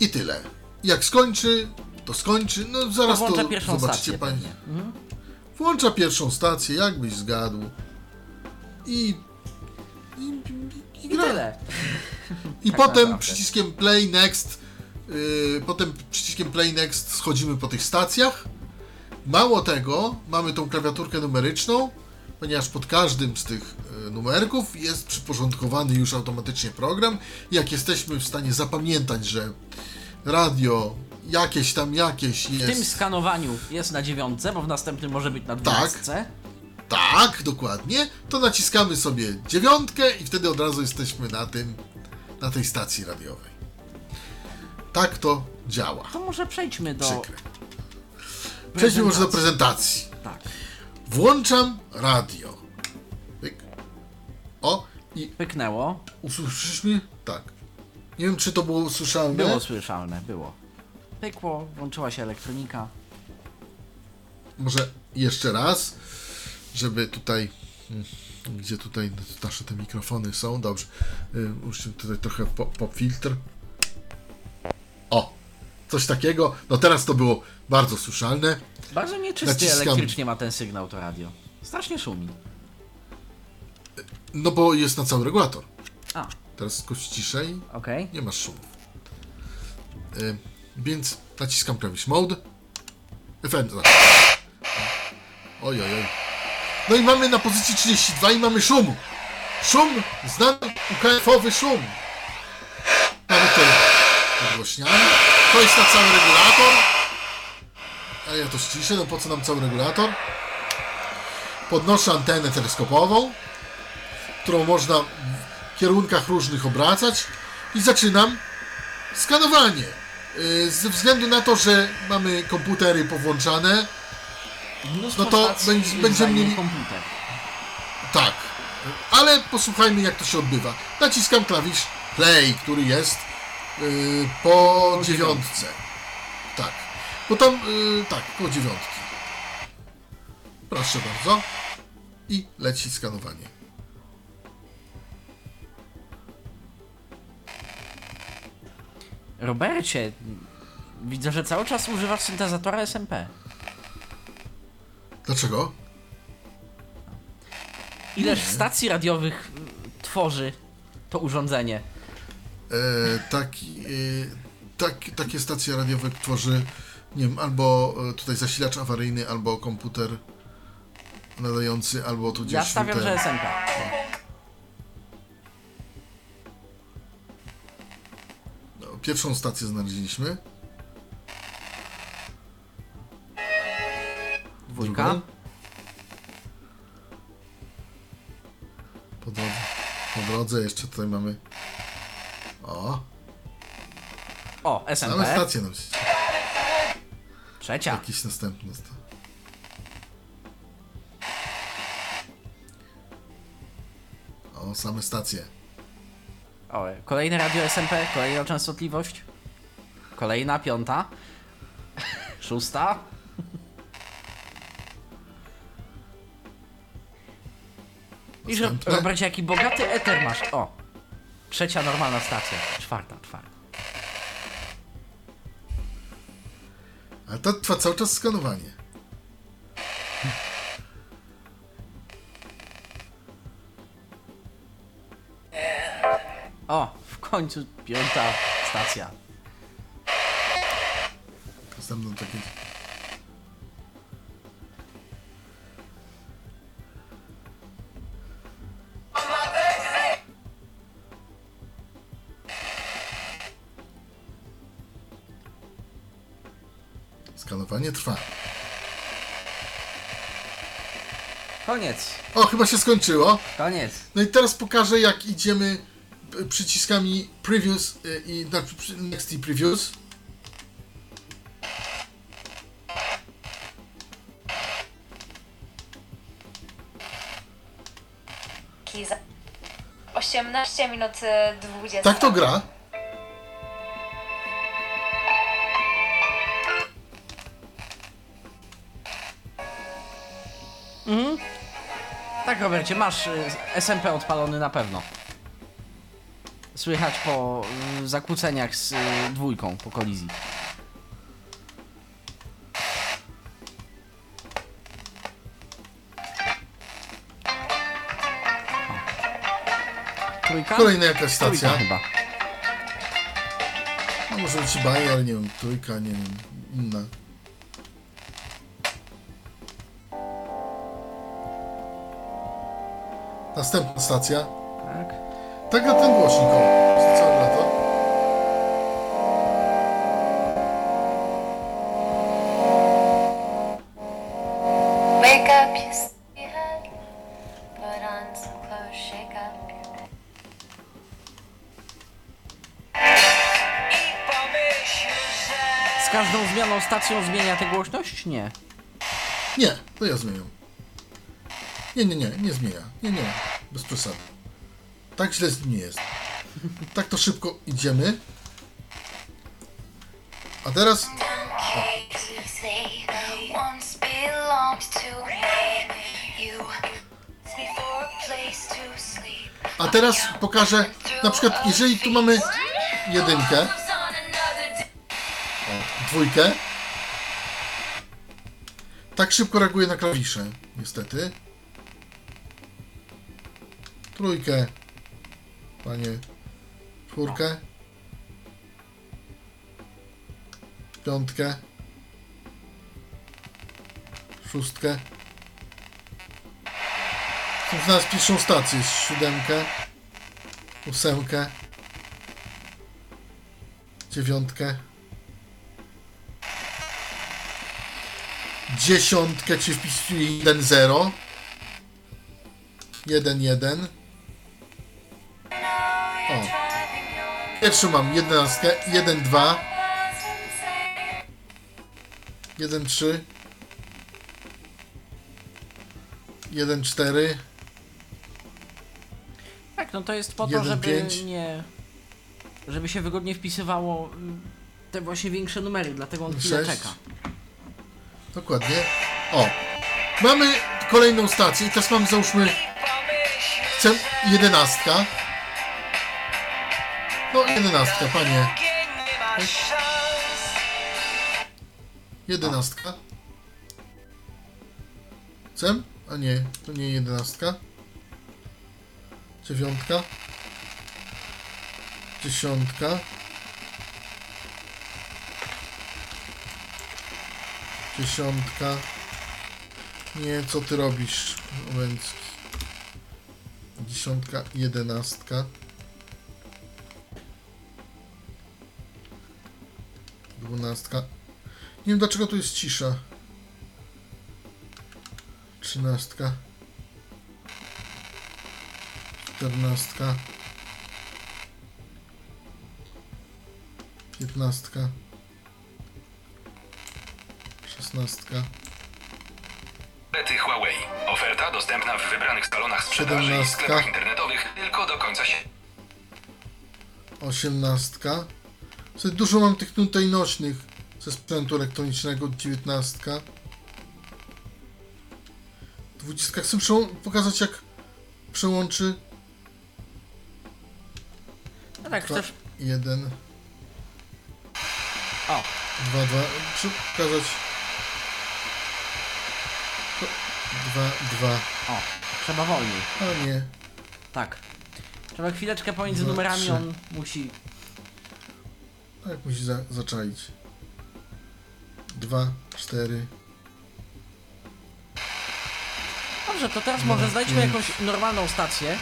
I tyle. Jak skończy, to skończy. No zaraz Włącza to pierwszą zobaczycie stację Państwo. Mhm. Włącza pierwszą stację, jakbyś zgadł. I i, i, i I tyle. I (laughs) Tak potem naprawdę. przyciskiem play next, yy, potem przyciskiem play next schodzimy po tych stacjach. Mało tego, mamy tą klawiaturkę numeryczną, ponieważ pod każdym z tych yy, numerków jest przyporządkowany już automatycznie program. Jak jesteśmy w stanie zapamiętać, że radio jakieś tam jakieś W tym jest. skanowaniu jest na dziewiątce, bo w następnym może być na Tak. dwunastce. Tak, dokładnie. To naciskamy sobie dziewiątkę i wtedy od razu jesteśmy na tym, na tej stacji radiowej. Tak to działa. To może przejdźmy do... Przykre. Przejdźmy może do prezentacji. Tak. Włączam radio. Pyk. O, i Pyknęło. usłyszeliśmy? Tak. Nie wiem, czy to było słyszalne. Było słyszalne, było. Pykło, włączyła się elektronika. Może jeszcze raz, żeby tutaj. mm, Gdzie tutaj nasze te mikrofony są? Dobrze. Y, Muszę tutaj trochę filtr. O! Coś takiego. No teraz to było bardzo słyszalne. Bardzo nieczysty Naciskam. elektrycznie ma ten sygnał to radio. Strasznie szumi. No bo jest na cały regulator. A, Teraz tylko ciszej. okej. Nie masz szumów. Y, więc naciskam klawisz Mode. FM. za- Oj, oj, oj. No i mamy na pozycji 32 i mamy szum. Szum, znany UKF-owy szum. Mamy to nagłośniamy. To jest na cały regulator. A ja to ściszę, no po co nam cały regulator? Podnoszę antenę teleskopową, którą można w kierunkach różnych obracać i zaczynam skanowanie. Yy, Ze względu na to, że mamy komputery powłączane, No to będziemy mieli- komputer. tak. Ale posłuchajmy, jak to się odbywa. Naciskam klawisz play, który jest po dziewiątce. Tak. Bo tam, yy, tak, po dziewiątki. Proszę bardzo. I leci skanowanie. Robercie, widzę, że cały czas używasz syntezatora SMP. Dlaczego? Ileż stacji radiowych y, tworzy to urządzenie? E, taki, e, tak, takie stacje radiowe tworzy, nie wiem, albo e, tutaj zasilacz awaryjny, albo komputer nadający, albo tudzież Ja stawiam, że SMP. no, Pierwszą stację znaleźliśmy. Dwójka. Po drodze, po drodze jeszcze tutaj mamy. O, O, same SMP. stacje nam się. Trzecia. Jakiś następny. sta- O, same stacje. O, kolejne radio SMP, kolejna częstotliwość. Kolejna, piąta. Szósta. I że, Następne. Robercie, jaki bogaty eter masz. O, trzecia normalna stacja. Czwarta, czwarta. Ale to trwa cały czas skanowanie. O, w końcu piąta stacja. Następną takie. Skanowanie trwa. Koniec, O, chyba się skończyło. koniec. No i teraz pokażę, jak idziemy y, przyciskami Previous y, i znaczy przy- Next i Previous. za 18 minut y, 20. Tak to gra. Robercie, masz y, SMP odpalony na pewno. Słychać po y, zakłóceniach z y, dwójką, po kolizji. O. Trójka? Kolejna jakaś stacja. Trójka chyba. No może być Bayer, nie wiem, trójka, nie wiem, inna. Następna stacja. Tak. Tak na ten głośnik, o. Przez całe lato. Wake up, you sleepyhead. Put on some clothes, shake up. Z każdą zmianą stacją zmienia tę głośność? Nie. Nie, to ja zmieniam. Nie, nie, nie, nie zmienia. Nie, nie, bez przesady. Tak źle z nim nie jest. Tak to szybko idziemy. A teraz for a teraz pokażę, na przykład, jeżeli tu mamy jedynkę, dwójkę, tak szybko reaguje na klawisze, niestety. Trójkę, panie, czwórkę, piątkę, szóstkę. Tu w nas piszą stację, siódemkę, ósemkę, dziewiątkę, dziesiątkę, czy wpisuję 1-0, 1-1. Pierwszy mam 11, 1-2, 1-3, 1-4, Tak, no to jest po to, Jeden, żeby pięć. nie... Żeby się wygodnie wpisywało mm, te właśnie większe numery, dlatego on chwilę Sześć. czeka. Dokładnie. O. Mamy kolejną stację i teraz mamy załóżmy chcę jedenastka. No jedenastka, panie. Jedenastka. Chcę? A nie, to nie jedenastka. Dziewiątka. Dziesiątka. Dziesiątka. Nie, co ty robisz, Łęcki? Dziesiątka, jedenastka. Dwunastka. Nie wiem dlaczego tu jest cisza. Trzynastka. Czternastka. Piętnastka. Szesnastka. Tablety Huawei. Oferta dostępna w wybranych salonach sprzedaży i Siedemnastka. sklepach internetowych tylko do końca się. osiemnastka. Sobie dużo mam tych tutaj nośnych ze sprzętu elektronicznego, dziewiętnastka. Dwudziestka. Chcę przełą- pokazać jak przełączy No tak, dwa, chcesz... jeden, O, dwa, dwa. Chcę pokazać dwa, dwa. o, trzeba wolniej. A nie. Tak. Trzeba chwileczkę pomiędzy Dwa, numerami, trzy. on musi... Tak musi za, zaczaić. Dwa, cztery. Dobrze, to teraz No, może znajdźmy jakąś normalną stację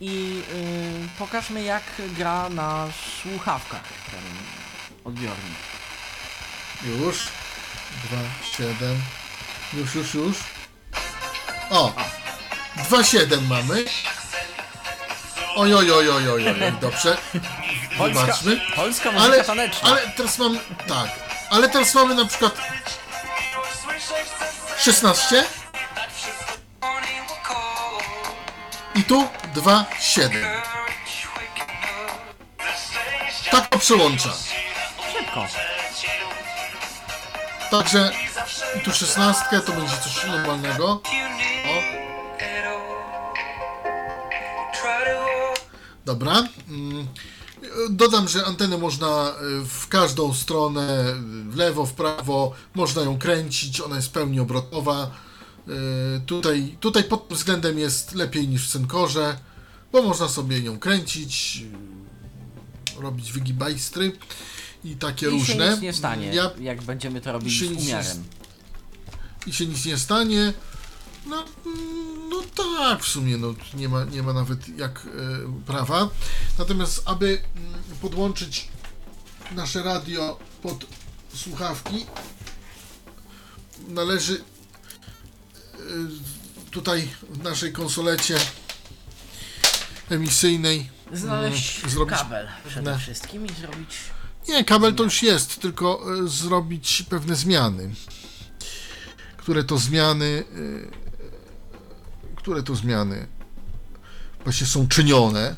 i yy, pokażmy jak gra na słuchawkach ten odbiornik. Już. Dwa, siedem. Już, już, już. O! Dwa, siedem mamy. Oj, oj, oj, oj, oj, oj, (laughs) dobrze. Wybaczmy. polska muzyka Ale, taneczna. ale teraz mam, tak. Ale teraz mamy na przykład 16 i tu 2, 7. Tak to przełącza. Szybko. Także i tu 16 to będzie coś normalnego. O. Dobra. Mm, Dodam, że antenę można y, w każdą stronę, w lewo, w prawo, można ją kręcić, ona jest w pełni obrotowa. Y, Tutaj, tutaj pod tym względem jest lepiej niż w Cenkorze. bo można sobie nią kręcić, y, robić wygibajstry i takie I różne. się nic nie stanie, Ja, jak będziemy to się z nic umiarem. I się nic nie stanie. No, no tak, w sumie no, nie, ma, nie ma nawet jak e, prawa. Natomiast, aby mm, podłączyć nasze radio pod słuchawki, należy e, tutaj w naszej konsolecie emisyjnej Znaleźć Mm, zrobić kabel przede pewne- wszystkim i zrobić... Nie, kabel to już jest, tylko e, zrobić pewne zmiany. Które to zmiany. Które to zmiany właśnie są czynione.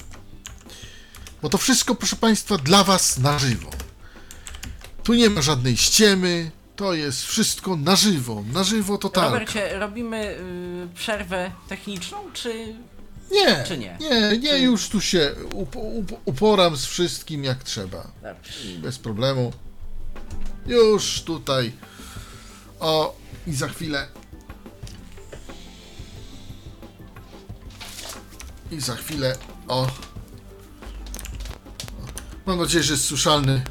Bo to wszystko, proszę Państwa, dla Was na żywo. Tu nie ma żadnej ściemy. To jest wszystko na żywo. Na żywo totalnie. Robercie, robimy y, przerwę techniczną, czy... Nie, czy nie? nie, nie, już tu się up, up, uporam z wszystkim jak trzeba. Dobrze. bez problemu. Już tutaj. O, i za chwilę. I za chwilę. O. Mam nadzieję, że jest słyszalny.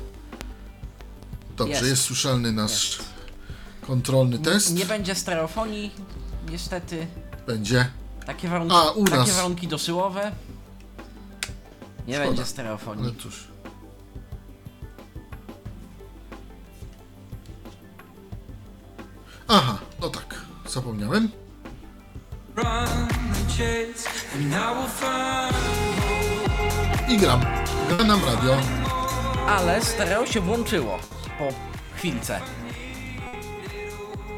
Dobrze, Jest. jest, słyszalny nasz kontrolny test. Nie będzie stereofonii, niestety. Będzie. Takie warunki, A, u takie nas. warunki dosyłowe. Nie Szkoda. będzie stereofonii. Ale cóż. Aha, no tak. Zapomniałem. I gram. Gra nam radio. Ale stereo się włączyło po chwilce.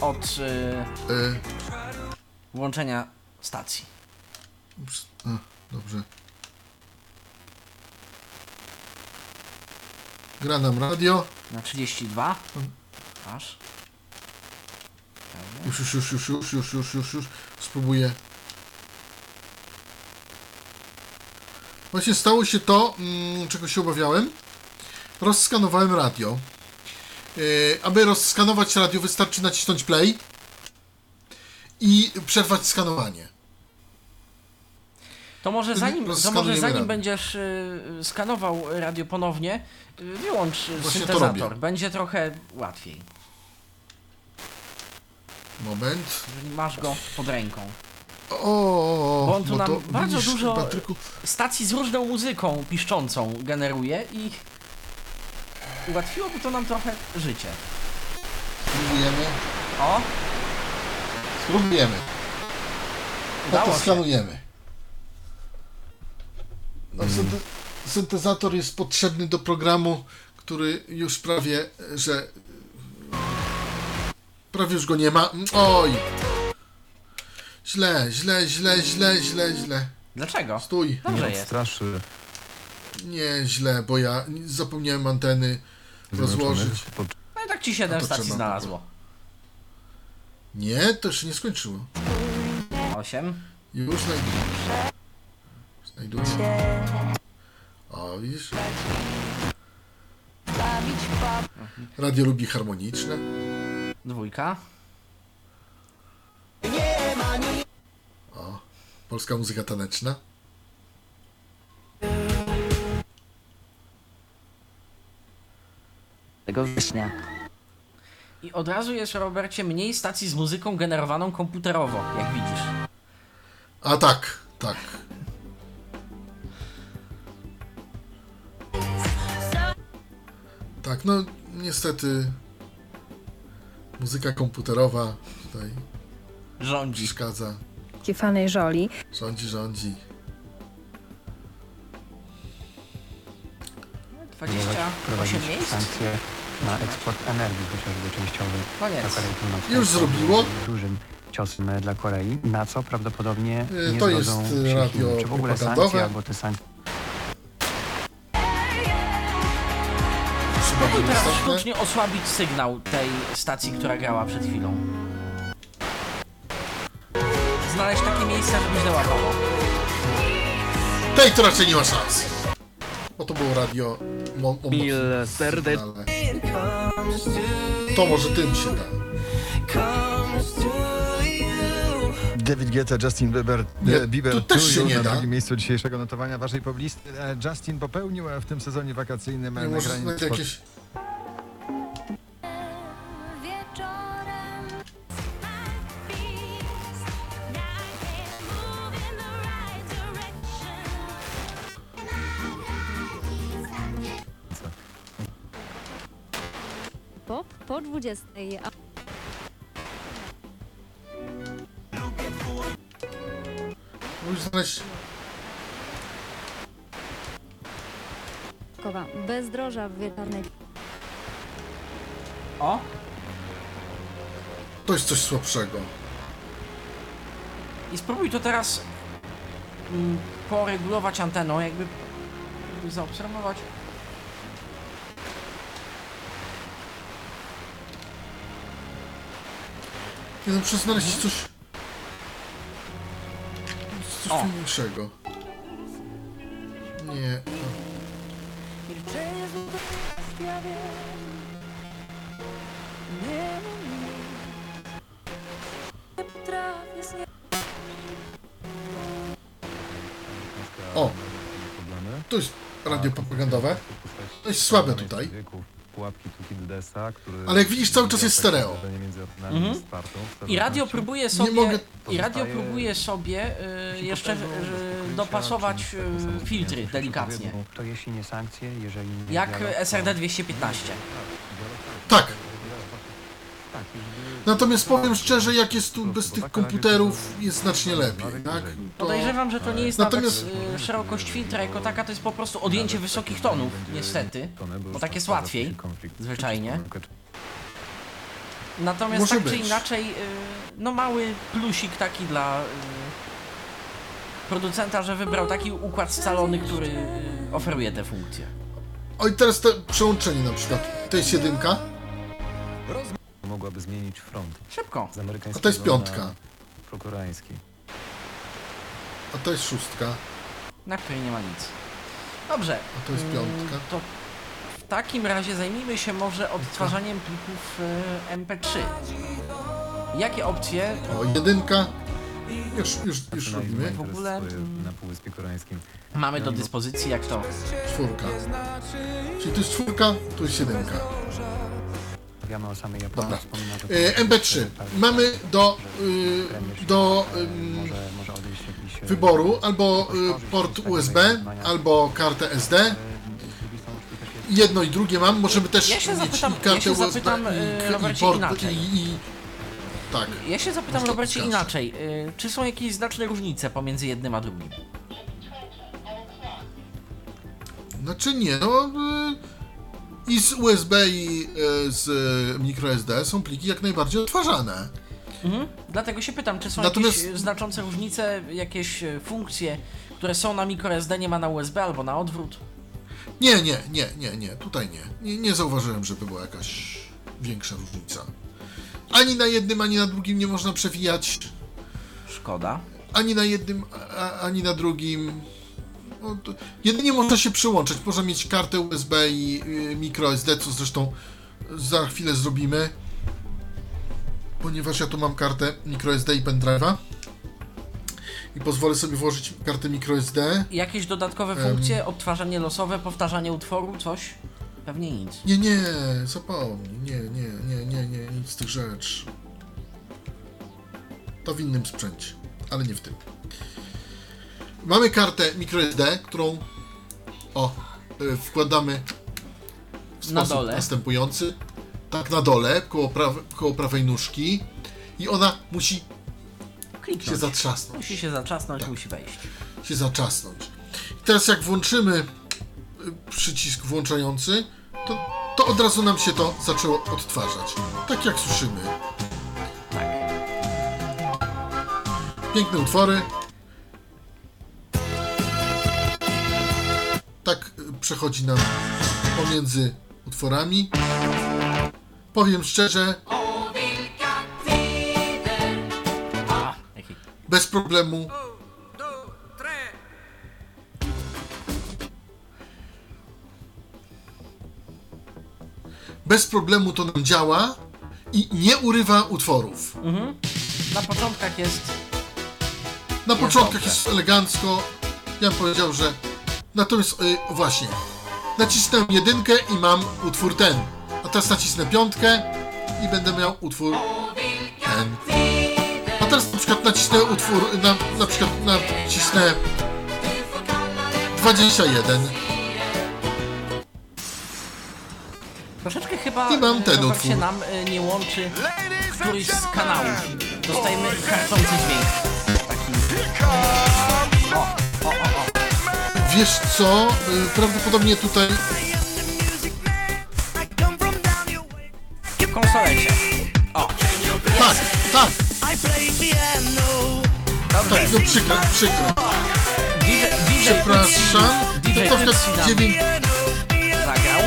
Od y, Y, włączenia stacji. ups, a, dobrze. Gra nam radio. Na 32. Aż. Już, już, już, już, już, już, już, już, już. Spróbuję. Właśnie stało się to, mm, czego się obawiałem. Rozskanowałem radio. Yy, aby rozskanować radio, wystarczy nacisnąć play i przerwać skanowanie. To może zanim, to może zanim radio. będziesz y, skanował radio ponownie, y, wyłącz Właśnie to syntezator. Będzie trochę łatwiej. Moment. Jeżeli masz go pod ręką. O, Bo on tu nam bardzo widzisz, dużo- Patryku, Stacji z różną muzyką piszczącą generuje i ułatwiłoby to nam trochę życie. spróbujemy. O, Spróbujemy. No Udało to się. skanujemy. No, synte- syntezator jest potrzebny do programu, który już prawie, że prawie już go nie ma. Oj! Źle, źle, źle, źle, źle, źle. dlaczego? Stój. Dobrze Nie jest. odstraszy Nie, źle, bo ja zapomniałem anteny rozłożyć. No i tak ci 7 A to stacji trzeba znalazło. Nie, to jeszcze nie skończyło. 8. Już znajduję. Znajduję. O, widzisz? Radio lubi harmoniczne. Dwójka. Polska muzyka taneczna. tego września. I od razu jest, Robercie, mniej stacji z muzyką generowaną komputerowo, jak widzisz. A tak, tak. Tak, no niestety muzyka komputerowa tutaj Rządzi. przeszkadza. fanej Żoli. Rządzi, rządzi. 28 miejsc? sankcje na eksport energii, chociażby częściowy Koniec. do Korei Północnej. Już zrobiło. Dużym ciosem dla Korei, na co prawdopodobnie Y, nie to zgodzą jest, się Chiny. radio Czy w ogóle propagandowe. sankcje, albo te sankcje Trzeba Próbuj teraz sztucznie osłabić sygnał tej stacji, która grała przed chwilą. Znaleźć takie miejsce, żeby źle łapało. Tej to raczej nie ma szans. Bo to było radio mo- mo- Mil mocne serdecznie. sygnale. To może tym się da. David Guetta, Justin Bieber, Nie, e, Bieber tu też to się nie na da. drugim miejscu dzisiejszego notowania waszej poblisty. E, Justin popełnił e, w tym sezonie wakacyjnym Nie może nagranie znać jakieś... Wieczorem Po, po 20. A znaleźć... Kowa. Bezdroża w wieczornej O, To jest coś słabszego. i spróbuj to teraz mm, poregulować anteną, jakby, jakby zaobserwować. Nie no, muszę znaleźć coś... O. fajniejszego. Nie. O, to jest radio propagandowe. To jest słabe tutaj. Pułapki Tukidesa, który... Ale jak widzisz, cały czas jest stereo. Między Mhm. I radio próbuje sobie, mogę- i radio Pozostaje- próbuje sobie y, jeszcze y, dopasować y, filtry delikatnie. To jeśli nie sankcje, jeżeli nie Jak dialog, to- SRD 215. Tak. Tak, jeżeli Natomiast powiem szczerze, jak jest tu bez tych komputerów, jest znacznie lepiej, tak? To... Podejrzewam, że to nie jest Natomiast- nawet y, szerokość filtra jako taka, to jest po prostu odjęcie wysokich tonów, niestety. bo tak jest łatwiej, zwyczajnie. Natomiast Może tak czy być. inaczej, y, no mały plusik taki dla y, producenta, że wybrał taki układ scalony, który y, oferuje te funkcje. O i teraz te przełączenie na przykład. To jest jedynka, Mogłaby zmienić front Szybko. z amerykańskiego a to jest piątka, na prokoreański. a to jest szóstka, na której nie ma nic. Dobrze. a to jest mm, piątka. To w takim razie zajmijmy się może odtwarzaniem plików y, MP3. Jakie opcje? O, jedynka. Już, już, już robimy. W ogóle, mm, Na Półwyspie Koreańskim. mamy do dyspozycji, jak to? Czwórka. Czyli tu jest czwórka, tu jest jedynka. Rozmawiamy o samej Dobra. Japonii. wspomina, że E, to- MB3. Mamy do, do e, wyboru albo port USB, albo kartę SD. e, Jedno i drugie mam. Możemy też Ja się mieć zapytam- i kartę ja się USB zapytam, i, y, i, port inaczej. i, i tak. Ja się zapytam, Robercie, inaczej. Y, czy są jakieś znaczne różnice pomiędzy jednym a drugim? Znaczy nie, no y, i z USB i y, z y, microSD są pliki jak najbardziej odtwarzane. Mhm. Dlatego się pytam, czy są Natomiast- jakieś znaczące różnice, jakieś y, funkcje, które są na microSD, nie ma na USB albo na odwrót? Nie, nie, nie, nie, nie, tutaj nie. Nie, nie zauważyłem, żeby była jakaś większa różnica. Ani na jednym, ani na drugim nie można przewijać. Szkoda. Ani na jednym, a, ani na drugim. No, jedynie można się przyłączyć. Można mieć kartę USB i y, microSD, co zresztą za chwilę zrobimy. Ponieważ ja tu mam kartę microSD i pendrive'a. I pozwolę sobie włożyć kartę microSD. Jakieś dodatkowe funkcje, odtwarzanie losowe, powtarzanie utworu, coś? Pewnie nic. Nie, nie, zapomnij. Nie, nie, nie, nie, nie, nic z tych rzeczy. To w innym sprzęcie, ale nie w tym. Mamy kartę microSD, którą o, y, wkładamy w Na sposób dole. następujący. Tak na dole, koło, prawe, koło prawej nóżki. I ona musi się Kliknąć. zatrzasnąć. Musi się zatrzasnąć, Tak. musi wejść. Się zaczasnąć. I teraz jak włączymy y, przycisk włączający, to, to od razu nam się to zaczęło odtwarzać. Tak jak słyszymy. Tak. Piękne utwory. Tak y, przechodzi nam pomiędzy utworami. Powiem szczerze, bez problemu. Bez problemu to nam działa i nie urywa utworów. Mhm. Na początkach jest Na Jest początkach dobrze. jest elegancko. Ja bym powiedział, że. Natomiast y, właśnie. Nacisnę jedynkę i mam utwór ten. A teraz nacisnę piątkę i będę miał utwór ten. A teraz na przykład nacisnę utwór. Na, na przykład nacisnę 21. Troszeczkę chyba I mam ten Robert, utwór. się nam y, nie łączy któryś z kanałów. Dostajemy karczący dźwięk. Taki... O. Wiesz co? Y, prawdopodobnie tutaj. W konsolecie. O, Tak, tak, dobrze. tak, no przykro, przykro. DJ, DJ Przepraszam. DJ To nam 9. zagrał.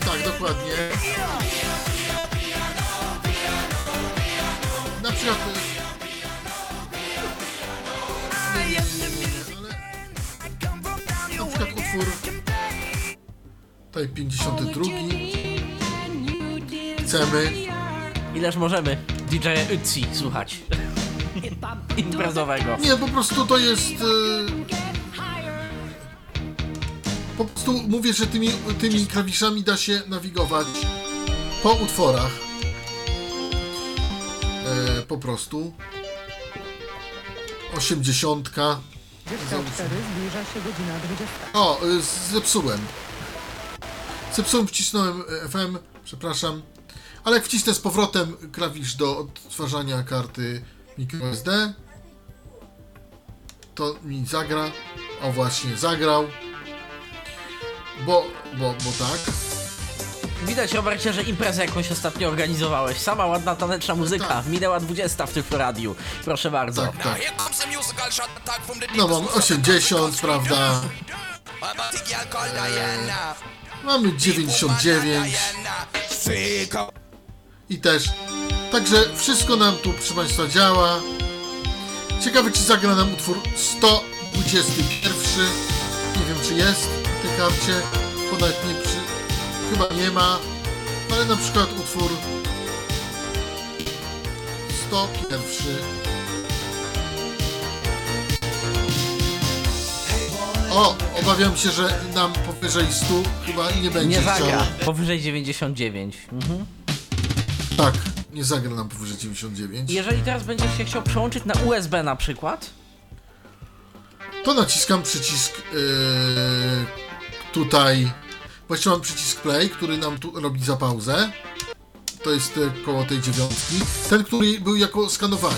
Tak, dokładnie. Na przykład. Utwór. Tutaj 52. Chcemy. Ileż możemy DJ Ötzi słuchać. (laughs) Imprezowego. Nie, po prostu to jest. y, Po prostu mówię, że tymi, tymi klawiszami da się nawigować po utworach. E, po prostu. 80. zbliża się godzina 20. O, y, zepsułem. Zepsułem, wcisnąłem y, FM, przepraszam. Ale jak wcisnę z powrotem klawisz do odtwarzania karty microSD, to mi zagra. O właśnie, zagrał. Bo, bo, bo tak. Widać, Robercie, że imprezę jakąś ostatnio organizowałeś. Sama ładna taneczna muzyka. Tak. Minęła 20 w Tyflo Radiu. Proszę bardzo. Tak, tak. No mam 80, prawda? Mamy 99. I też. Także wszystko nam tu, proszę Państwa, działa. Ciekawe, czy zagra nam utwór 121. Nie wiem, czy jest w tej karcie. Nie przy... Chyba nie ma. Ale na przykład utwór 101. O, obawiam się, że nam powyżej 100 chyba nie będzie Nie zagra. chciał. Powyżej 99. Mhm. Tak, nie zagra nam powyżej 99. Jeżeli teraz będziesz się chciał przełączyć na USB na przykład, To naciskam przycisk yy, tutaj. Właściwie mam przycisk play, który nam tu robi za pauzę. To jest e, koło tej dziewiątki. Ten, który był jako skanowanie.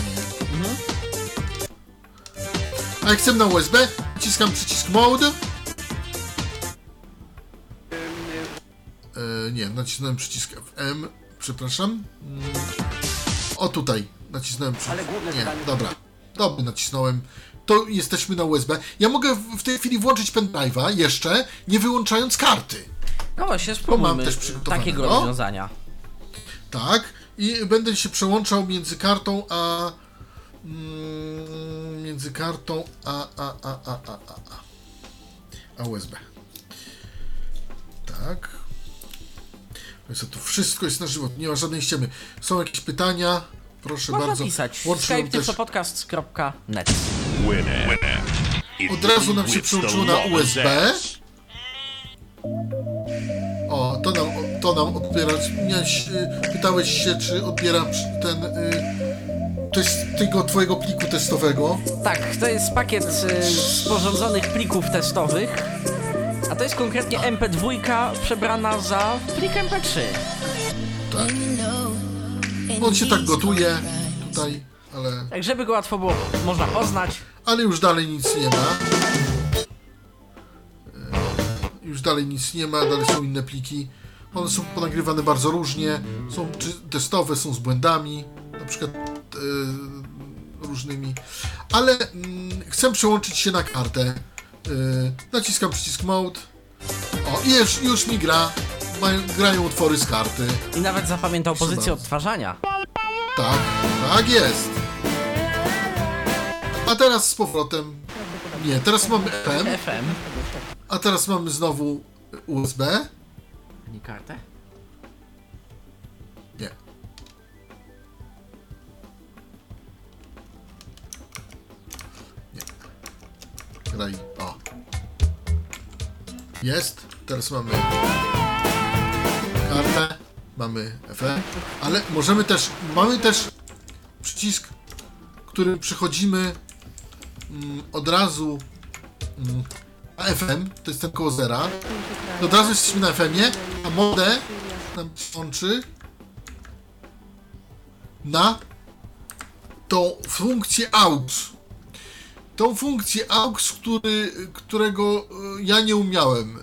A jak chcę na USB, naciskam przycisk mode. E, nie, nacisnąłem przycisk FM. Przepraszam. Mm. O tutaj. Nacisnąłem przycisk. Nie, dobra. Dobra, nacisnąłem. To jesteśmy na USB. Ja mogę w- w tej chwili włączyć pendrive'a jeszcze, nie wyłączając karty. No właśnie spróbujmy takiego rozwiązania. Tak. I będę się przełączał między kartą a. Mm, między kartą a. a, a, a, a, a, a. A USB. Tak. Więc to wszystko jest na żywo, nie ma żadnej ściemy. Są jakieś pytania? Proszę Można bardzo. pisać Łącznie skype też. tyflopodcast.net Od razu nam się przełączyło na USB. O, to nam, to nam odbiera. Miałeś, y, pytałeś się, czy odbiera przy- ten. Y, to jest tego twojego pliku testowego. Tak, to jest pakiet y, sporządzonych plików testowych, a to jest konkretnie MP2 przebrana za plik MP3. Tak. On się tak gotuje tutaj, ale, Tak, żeby go łatwo było można poznać. ale już dalej nic nie ma. Już dalej nic nie ma, dalej są inne pliki. One są ponagrywane bardzo różnie. Są testowe, są z błędami, na przykład y, różnymi. Ale mm, chcę przełączyć się na kartę. Y, naciskam przycisk mode. O, i już, już mi gra. Mają, grają utwory z karty. I nawet zapamiętał Proszę pozycję bardzo. odtwarzania. Tak, tak jest. A teraz z powrotem. Nie, teraz mamy FM, FM. A teraz mamy znowu USB. Nie kartę? Nie. graj. O. Jest. Teraz mamy kartę, mamy efekt, ale możemy też, mamy też przycisk, którym przechodzimy mm, od razu mm, na FM, to jest ten koło zera. Od razu jesteśmy na FM-ie, a modę nam łączy na tą funkcję AUX. Tą funkcję AUX, który, którego e, ja nie umiałem, e,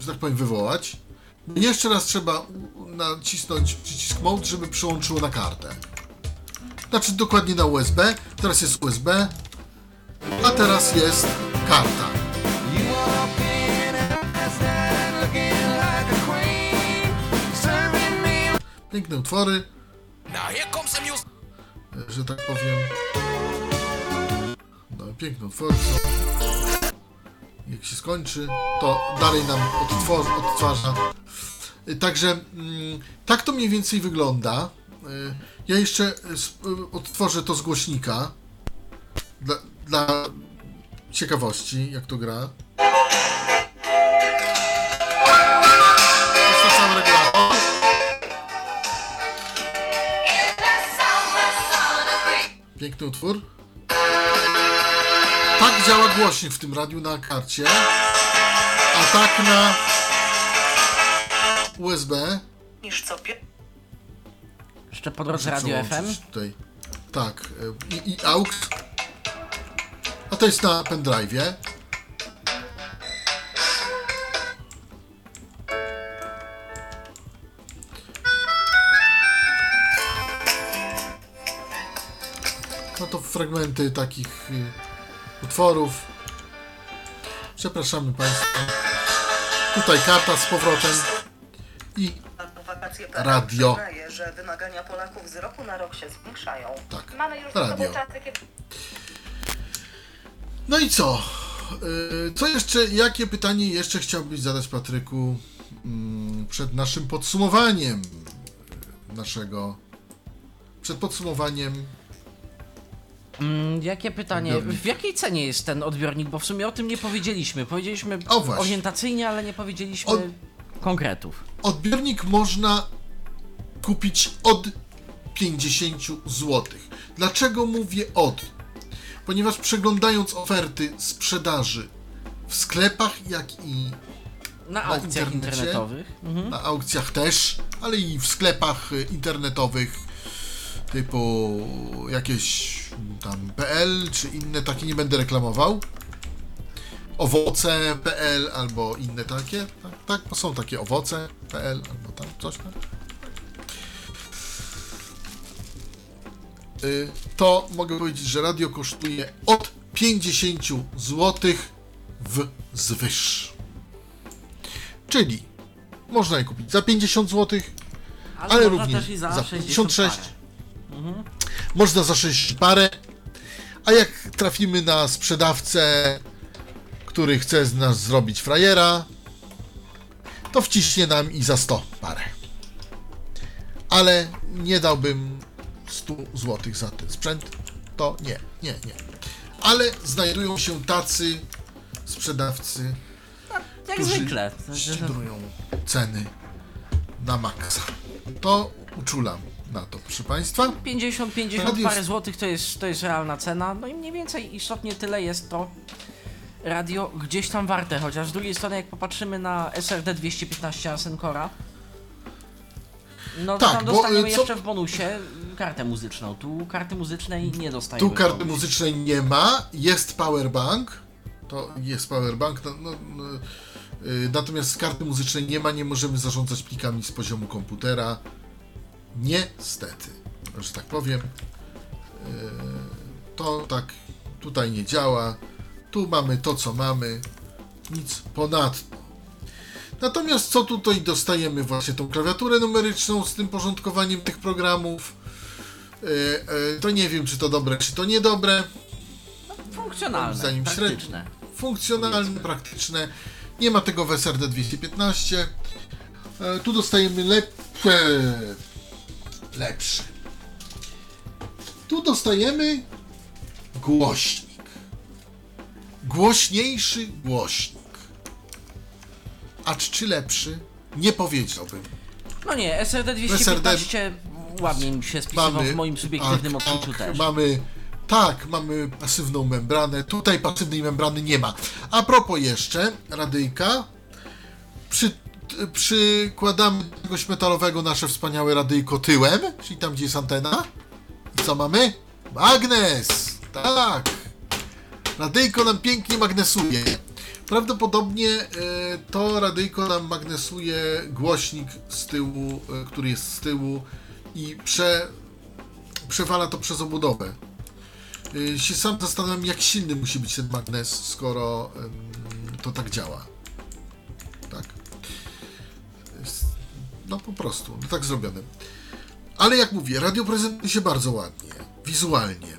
że tak powiem, wywołać. Jeszcze raz trzeba nacisnąć przycisk Mode, żeby przyłączyło na kartę. Znaczy dokładnie na USB. Teraz jest USB, teraz jest karta. Piękne utwory. Że tak powiem. No, piękne utwory są. Jak się skończy, to dalej nam odtworzy, odtwarza. Także mm, tak to mniej więcej wygląda. E, Ja jeszcze e, odtworzę to z głośnika. Dla, dla ciekawości, jak to gra. To jest sam regulator. Piękny utwór. Tak działa głośnik w tym radiu na karcie, a tak na USB. niż co pie... Jeszcze po drodze Muszę Radio FM. Tutaj. Tak. y, I, i AUX. A to jest na pendrive'ie. No to fragmenty takich y, utworów. Przepraszamy Państwa. Tutaj karta z powrotem. I Radio. przyznaje, że wymagania Polaków z roku na rok się zwiększają. tak. Mamy już Radio. czasy, kiedy No i co? Yy, Co jeszcze, jakie pytanie jeszcze chciałbyś zadać Patryku mm, przed naszym podsumowaniem naszego przed podsumowaniem Mm, jakie pytanie? Odbiornik. W jakiej cenie jest ten odbiornik? Bo w sumie o tym nie powiedzieliśmy. Powiedzieliśmy O, właśnie. orientacyjnie, ale nie powiedzieliśmy Od- konkretów. odbiornik można kupić od 50 zł. Dlaczego mówię od? Ponieważ przeglądając oferty sprzedaży w sklepach, jak i Na Na aukcjach internetowych. Mhm. na aukcjach też, ale i w sklepach y, internetowych typu jakieś tam PL czy inne takie nie będę reklamował. Owoce.pl albo inne takie. Tak, tak, bo są takie owoce.pl albo tam coś tam. To mogę powiedzieć, że radio kosztuje od 50 zł w zwyż. Czyli można je kupić za 50 zł, Ale, ale również za, za 56. 56. można za 6 parę, a jak trafimy na sprzedawcę, który chce z nas zrobić frajera, to wciśnie nam i za 100 parę. Ale nie dałbym 100 zł za ten sprzęt. To nie, nie, nie. Ale znajdują się tacy sprzedawcy, Jak którzy zwykle. ściągają ceny na maksa. To uczulam na to, proszę Państwa. 50-50 Radio- parę złotych to jest, to jest realna cena. No i mniej więcej istotnie tyle jest to radio gdzieś tam warte. Chociaż z drugiej strony, jak popatrzymy na SRD 215 Asencora, no to Tak, tam bo, dostaniemy y, co- jeszcze w bonusie kartę muzyczną. Tu karty muzycznej nie dostajemy. Tu karty muzycznej nie ma, jest powerbank. To jest powerbank. No, no, no, y, natomiast karty muzycznej nie ma, nie możemy zarządzać plikami z poziomu komputera. Niestety, że tak powiem. Y, To tak tutaj nie działa. Tu mamy to, co mamy. Nic ponadto. Natomiast co tutaj dostajemy? Właśnie tą klawiaturę numeryczną z tym porządkowaniem tych programów. E, e, To nie wiem, czy to dobre, czy to niedobre. Funkcjonalne, Moim zdaniem praktyczne. Funkcjonalne, praktyczne. Nie ma tego w SRD 215. E, Tu dostajemy lepsze. Lepsze. Tu dostajemy głośnik. głośniejszy głośnik. Acz czy lepszy? Nie powiedziałbym. No nie, SRD 215 ładnie mi się spisywał w moim subiektywnym tak, odczuciu tak, też. Mamy, tak, mamy pasywną membranę. Tutaj pasywnej membrany nie ma. A propos jeszcze, radyjka. Przy, przykładamy czegoś metalowego nasze wspaniałe radyjko tyłem, czyli tam, gdzie jest antena. I co mamy? Magnes! Tak! Radyjko nam pięknie magnesuje. Prawdopodobnie e, to radyjko nam magnesuje głośnik z tyłu, e, który jest z tyłu i prze, przewala to przez obudowę. E, się sam zastanawiam, jak silny musi być ten magnes, skoro to tak działa. Tak. No po prostu, no tak zrobione. Ale jak mówię, radio prezentuje się bardzo ładnie, wizualnie.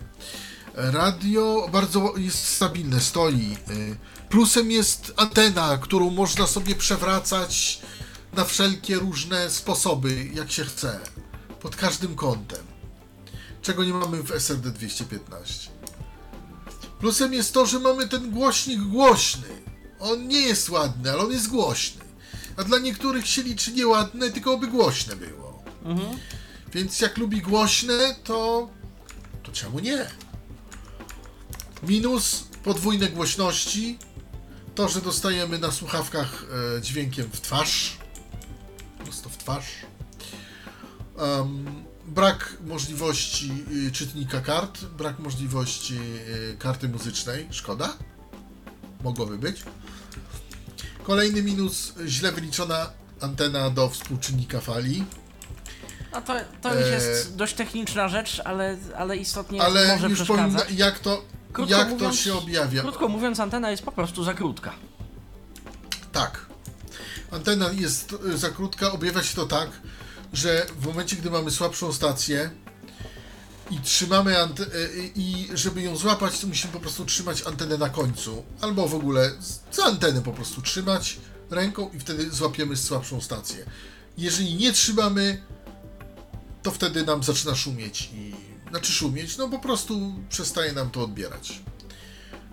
Radio bardzo jest stabilne, stoi. Y, Plusem jest antena, którą można sobie przewracać na wszelkie różne sposoby, jak się chce. Pod każdym kątem. Czego nie mamy w SRD 215. Plusem jest to, że mamy ten głośnik głośny. On nie jest ładny, ale on jest głośny. A dla niektórych się liczy nieładne, tylko oby głośne było. Więc jak lubi głośne, to. to czemu nie? Minus podwójne głośności. To, że dostajemy na słuchawkach e, dźwiękiem w twarz. Prosto w twarz. Em, brak możliwości y, czytnika kart, brak możliwości y, karty muzycznej. Szkoda. Mogłoby być. Kolejny minus, źle wyliczona antena do współczynnika fali. No to, to już E, jest dość techniczna rzecz, ale, ale istotnie Ale może już powiem, przeszkadzać. jak to, Krótko jak mówiąc- to się objawia. Krótko mówiąc, antena jest po prostu za krótka. Tak. Antena jest y, za krótka, objawia się to tak, że w momencie, gdy mamy słabszą stację i trzymamy ante- y, i żeby ją złapać, to musimy po prostu trzymać antenę na końcu. Albo w ogóle za antenę po prostu trzymać ręką i wtedy złapiemy słabszą stację. Jeżeli nie trzymamy, to wtedy nam zaczyna szumieć i znaczy szumieć, no po prostu przestaje nam to odbierać.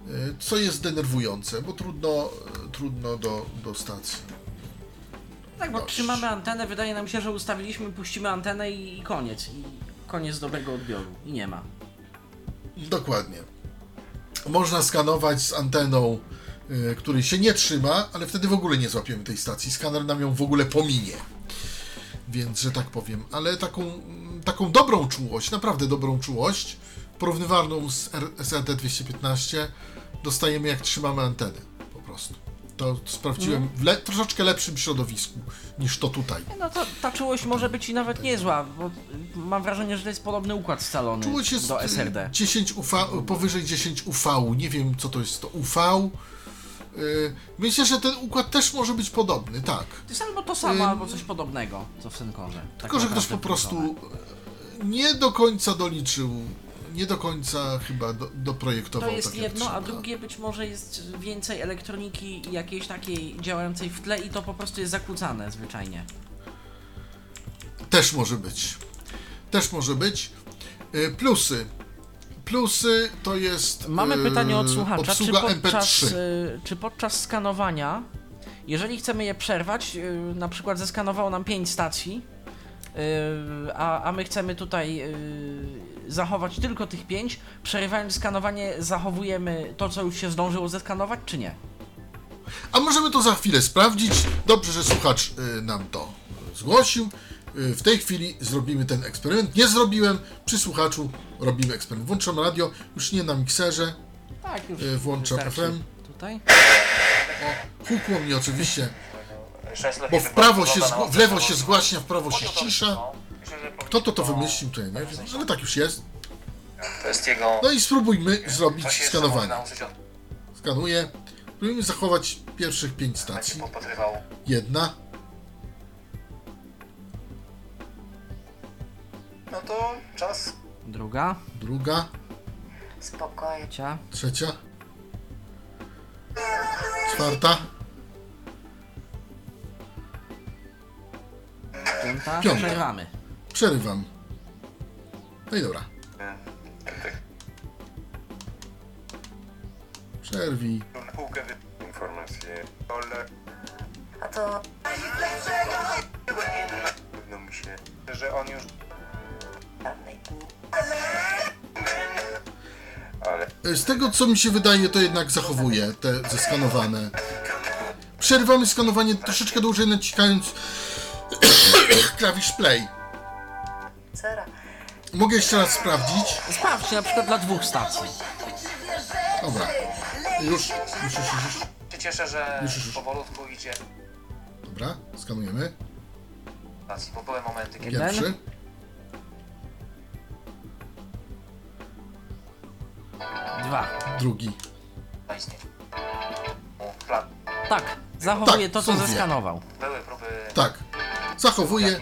Y, Co jest denerwujące, bo trudno, trudno do, do stacji. Tak, bo trzymamy antenę, wydaje nam się, że ustawiliśmy, puścimy antenę i, i koniec. I koniec dobrego odbioru. I nie ma. Dokładnie. Można skanować z anteną, y, której się nie trzyma, ale wtedy w ogóle nie złapiemy tej stacji. Skaner nam ją w ogóle pominie. Więc, że tak powiem. Ale taką, mm, taką dobrą czułość, naprawdę dobrą czułość, porównywalną z R- SRT 215, dostajemy jak trzymamy antenę. Po prostu. To sprawdziłem w le- troszeczkę lepszym środowisku niż to tutaj. No to ta czułość może być i nawet niezła, bo mam wrażenie, że to jest podobny układ scalony Czułość jest do y, SRD. 10 UV, powyżej 10 UV. Nie wiem, co to jest to UV. Y, Myślę, że ten układ też może być podobny, tak. To jest albo to samo, Ym, albo coś podobnego, co w Senkorze. Tak Tylko, że ktoś po prostu y, nie do końca doliczył, nie do końca chyba do, doprojektował To jest tak jedno, a drugie być może jest więcej elektroniki i jakiejś takiej działającej w tle i to po prostu jest zakłócane zwyczajnie. Też może być. Też może być. Y, Plusy. Plusy to jest. Mamy y, pytanie od słuchacza, czy podczas, MP3. y, czy podczas skanowania, jeżeli chcemy je przerwać, na przykład zeskanowało nam 5 stacji, a, a my chcemy tutaj y, zachować tylko tych 5, przerywając skanowanie zachowujemy to, co już się zdążyło zeskanować, czy nie? A możemy to za chwilę sprawdzić. Dobrze, że słuchacz y, nam to zgłosił. Y, w tej chwili zrobimy ten eksperyment. Nie zrobiłem. Przy słuchaczu robimy eksperyment. Włączam radio, już nie na mikserze. Tak, już Y, włączam. FM. Tutaj? O, hukło mnie oczywiście, bo w prawo się, zgł- w lewo się zgłaśnia, w prawo się cisza. Kto to to wymyślił, to ja nie wiem, ale tak już jest. To jest jego... No i spróbujmy zrobić skanowanie. Skanuję. Spróbujmy zachować pierwszych pięć Będzie stacji. Jedna, No to czas. Druga, druga, Spokojnie. cia, trzecia, czwarta, piąta, Piąta. przerywamy. przerywam. No i dobra. Przerwij. Na półkę wy... informacje. Ale A to pewno mi się, że on już... dawnej Ale Z tego co mi się wydaje, to jednak zachowuje te zeskanowane. Przerywamy skanowanie troszeczkę dłużej naciskając (coughs) klawisz play. cera. Mogę jeszcze raz sprawdzić. Sprawdźcie na przykład dla dwóch stacji. Dobra. Już, już, już, już, już. się cieszę, że Już, już, już. powolutku idzie Dobra, skanujemy. stacji, bo były momenty, kiedy Jeden. Pierwszy. Dwa. Drugi. to istnieje. Plan. Tak, zachowuje Tak, to, co zeskanował. Były próby Tak. Zachowuje.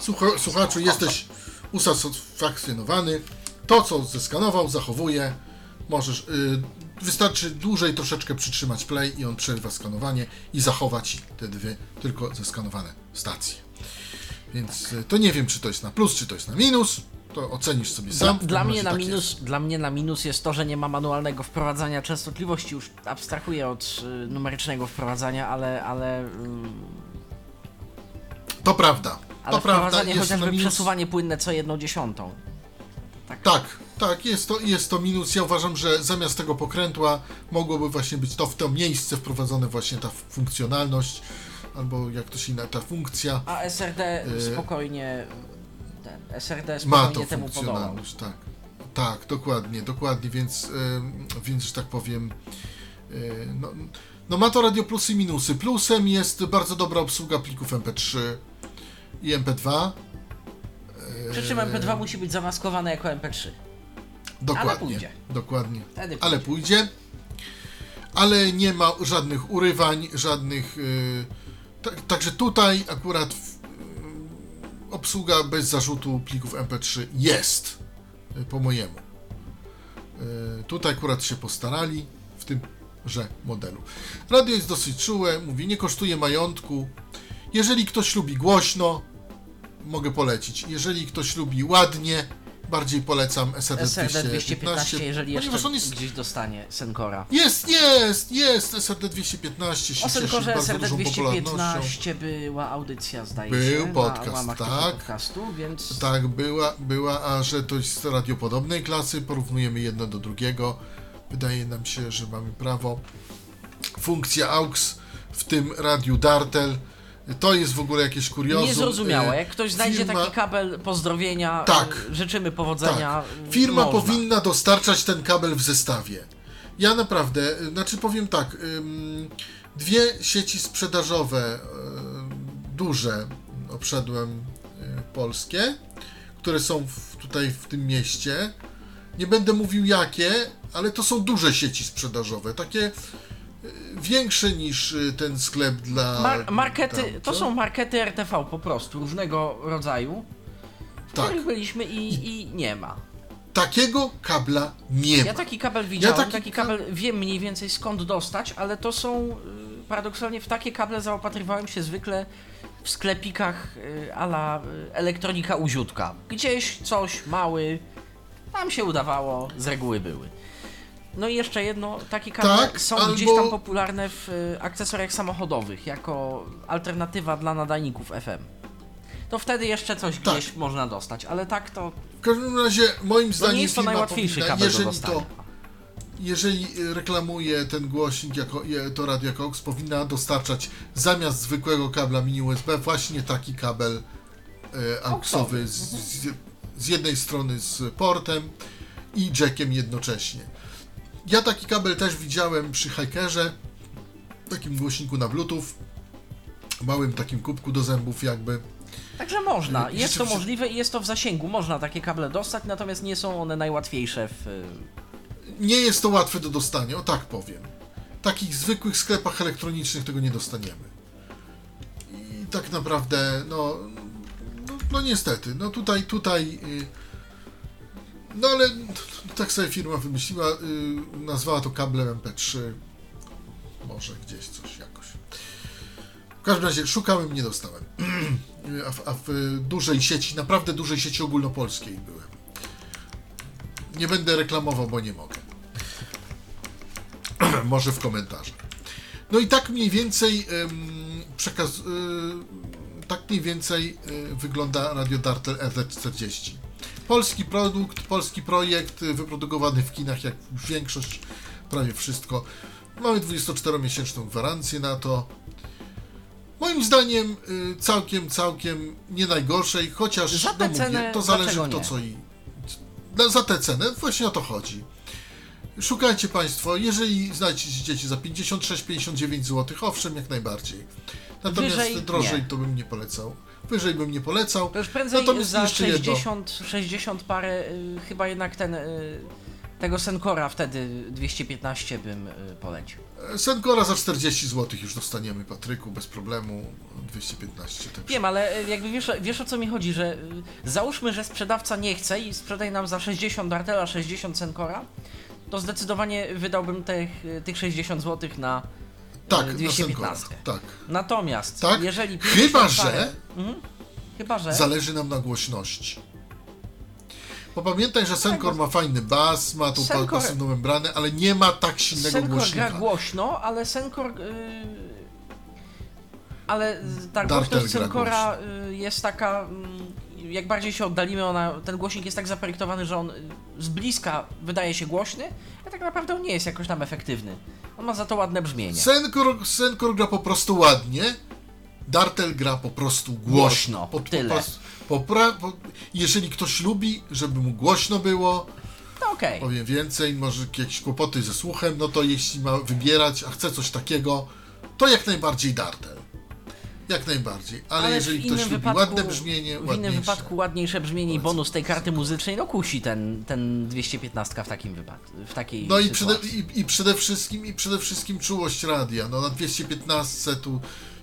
Słucha, słuchaczu, jesteś usatysfakcjonowany. To, co zeskanował, zachowuje. Możesz. y, wystarczy dłużej troszeczkę przytrzymać play i on przerwa skanowanie i zachować te dwie tylko zeskanowane stacje. Więc y, to nie wiem, czy to jest na plus, czy to jest na minus. To ocenisz sobie Dla, sam. Dla, każdym mnie razie na tak minus, jest. dla mnie na minus jest to, że nie ma manualnego wprowadzania częstotliwości. Już abstrahuję od y, numerycznego wprowadzania, ale, ale, y, To prawda. ale to prawda. wprowadzanie Jest na chociażby minus. przesuwanie płynne co jedną dziesiątą. Tak, tak, jest to, jest to minus. Ja uważam, że zamiast tego pokrętła mogłoby właśnie być to w to miejsce wprowadzone właśnie ta funkcjonalność, albo jak to się inna, ta funkcja. A SRD Y, spokojnie, ten, SRD Ma to temu podołał. tak. Tak, dokładnie, dokładnie, więc, ym, więc że tak powiem, yy, no, no ma to Radio Plusy i minusy. Plusem jest bardzo dobra obsługa plików MP3 i MP2. Przy czym MP2 musi być zamaskowane jako MP3. Dokładnie. pójdzie. Dokładnie. Wtedy Ale pójdzie. Ale nie ma żadnych urywań, żadnych. Yy, tak, także tutaj akurat yy, obsługa bez zarzutu plików MP3 jest. Yy, po mojemu. Yy, tutaj akurat się postarali w tymże modelu. Radio jest dosyć czułe, mówi, nie kosztuje majątku. Jeżeli ktoś lubi głośno, mogę polecić. Jeżeli ktoś lubi ładnie, bardziej polecam SRD, SRD 215, 215, jeżeli jeszcze on jest gdzieś dostanie Senkora. jest, jest, jest SRD 215 się O cieszy Senkorze bardzo SRD dużą popularnością. 215 była audycja, zdaje Był się, podcast, na tak. podcastu, więc Tak, była, była, a że to jest radio podobnej klasy, porównujemy jedno do drugiego. Wydaje nam się, że mamy prawo. Funkcja AUX w tym radiu Dartel. To jest w ogóle jakieś kuriozum. niezrozumiałe. Jak ktoś znajdzie firma- taki kabel, pozdrowienia, Tak. y, życzymy powodzenia. Tak. y, Firma można. powinna dostarczać ten kabel w zestawie. Ja naprawdę, y, znaczy powiem tak, dwie sieci sprzedażowe, y, duże, obszedłem y, polskie, które są w, tutaj w tym mieście. Nie będę mówił jakie, ale to są duże sieci sprzedażowe, takie większe niż y, ten sklep dla. Mar- markety, tam, to są markety RTV po prostu, różnego rodzaju, w Tak. których byliśmy i, i nie ma. Takiego kabla nie Ja ma. taki kabel widziałem, taki taki, ka- kabel wiem mniej więcej skąd dostać, ale to są y, paradoksalnie w takie kable zaopatrywałem się zwykle w sklepikach y, ala elektronika uziutka. Gdzieś coś mały, tam się udawało, z reguły były. No i jeszcze jedno, takie kable Tak, są albo- gdzieś tam popularne w y, akcesoriach samochodowych, jako alternatywa dla nadajników FM. To wtedy jeszcze coś Tak. gdzieś można dostać, ale tak to W każdym razie, moim to zdaniem, nie jest to najłatwiejszy powinna, kabel do jeżeli dostania. to, jeżeli y, reklamuje ten głośnik jako to Radio Cox, powinna dostarczać zamiast zwykłego kabla mini USB właśnie taki kabel e, AUXowy z, z, z jednej strony z portem i jackiem jednocześnie. Ja taki kabel też widziałem przy Hikerze, takim głośniku na Bluetooth, małym takim kubku do zębów jakby. Także można, Y, jest to możliwe i jest to w zasięgu, można takie kable dostać, natomiast nie są one najłatwiejsze w... y, nie jest to łatwe do dostania, o tak powiem. W takich zwykłych sklepach elektronicznych tego nie dostaniemy. I tak naprawdę, no, no, no niestety, no tutaj, tutaj, y, no ale tak sobie firma wymyśliła, y, nazwała to kablem MP3, może gdzieś coś jakoś. W każdym razie szukałem, nie dostałem. (clears throat) A w, a w dużej sieci, naprawdę dużej sieci ogólnopolskiej byłem. Nie będę reklamował, bo nie mogę. (clears throat) może w komentarzach. No i tak mniej więcej ym, przekaz... Y, tak mniej więcej y, wygląda Radio Dartel RZ40. Polski produkt, polski projekt, y, wyprodukowany w kinach jak większość, prawie wszystko. Mamy 24-miesięczną gwarancję na to. Moim zdaniem y, całkiem, całkiem nie najgorszej, chociaż no mówię, to zależy nie? co i... No, za tę cenę, właśnie o to chodzi. Szukajcie Państwo, jeżeli znajdziecie za 56-59 zł, owszem, jak najbardziej. Natomiast Wyżej drożej nie. to bym nie polecał. Wyżej bym nie polecał. To już prędzej Natomiast za jeszcze jedno. 60, 60 parę, y, chyba jednak ten, y, tego Senkora wtedy 215 bym y, polecił. Senkora za 40 zł już dostaniemy, Patryku, bez problemu. 215. Tak. Wiem, ale y, jakby wiesz, wiesz o co mi chodzi, że y, załóżmy, że sprzedawca nie chce i sprzedaje nam za 60 Dartela, 60 Senkora, to zdecydowanie wydałbym tych, y, tych 60 zł na Tak, na 215. Senkora, tak. Natomiast Tak? jeżeli Chyba, 50 że- parę, mhm, chyba, że Zależy nam na głośności. Bo pamiętaj, że Senkor ma fajny bas, ma tą Senkor- pasywną membranę, ale nie ma tak silnego Senkor głośnika. gra głośno, ale Senkor. Yy, ale ta Dartel głośność Senkora y, jest taka. mm, Jak bardziej się oddalimy, ona, ten głośnik jest tak zaprojektowany, że on z bliska wydaje się głośny, a tak naprawdę on nie jest jakoś tam efektywny. On ma za to ładne brzmienie. Senkor, Senkor gra po prostu ładnie, Dartel gra po prostu głośno. Głośno, po, tyle. Po, prostu- po, pra- po, jeżeli ktoś lubi, żeby mu głośno było, To okej. powiem więcej, może jakieś kłopoty ze słuchem, no to jeśli ma wybierać, a chce coś takiego, to jak najbardziej Dartel. Jak najbardziej. Ale, Ale jeżeli ktoś innym lubi wypadku, ładne brzmienie, w innym wypadku ładniejsze brzmienie i bonus tej karty muzycznej, no kusi ten, ten 215 w takim wypadku, w takiej No i przede, i, i przede wszystkim i przede wszystkim czułość radia. No na 215 tu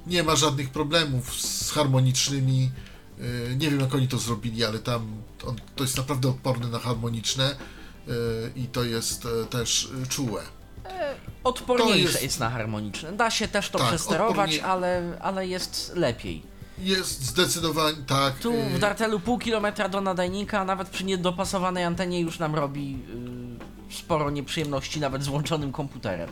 nie ma żadnych problemów z harmonicznymi. Yy, Nie wiem jak oni to zrobili, ale tam on, to jest naprawdę odporny na harmoniczne yy, i to jest e, też czułe. Odporniejsze jest... jest- na harmoniczne. Da się też to Tak, przesterować, odpornie- ale, ale jest lepiej. Jest zdecydowanie tak. Tu yy, w Dartelu pół kilometra do nadajnika, nawet przy niedopasowanej antenie już nam robi yy, sporo nieprzyjemności, nawet z włączonym komputerem.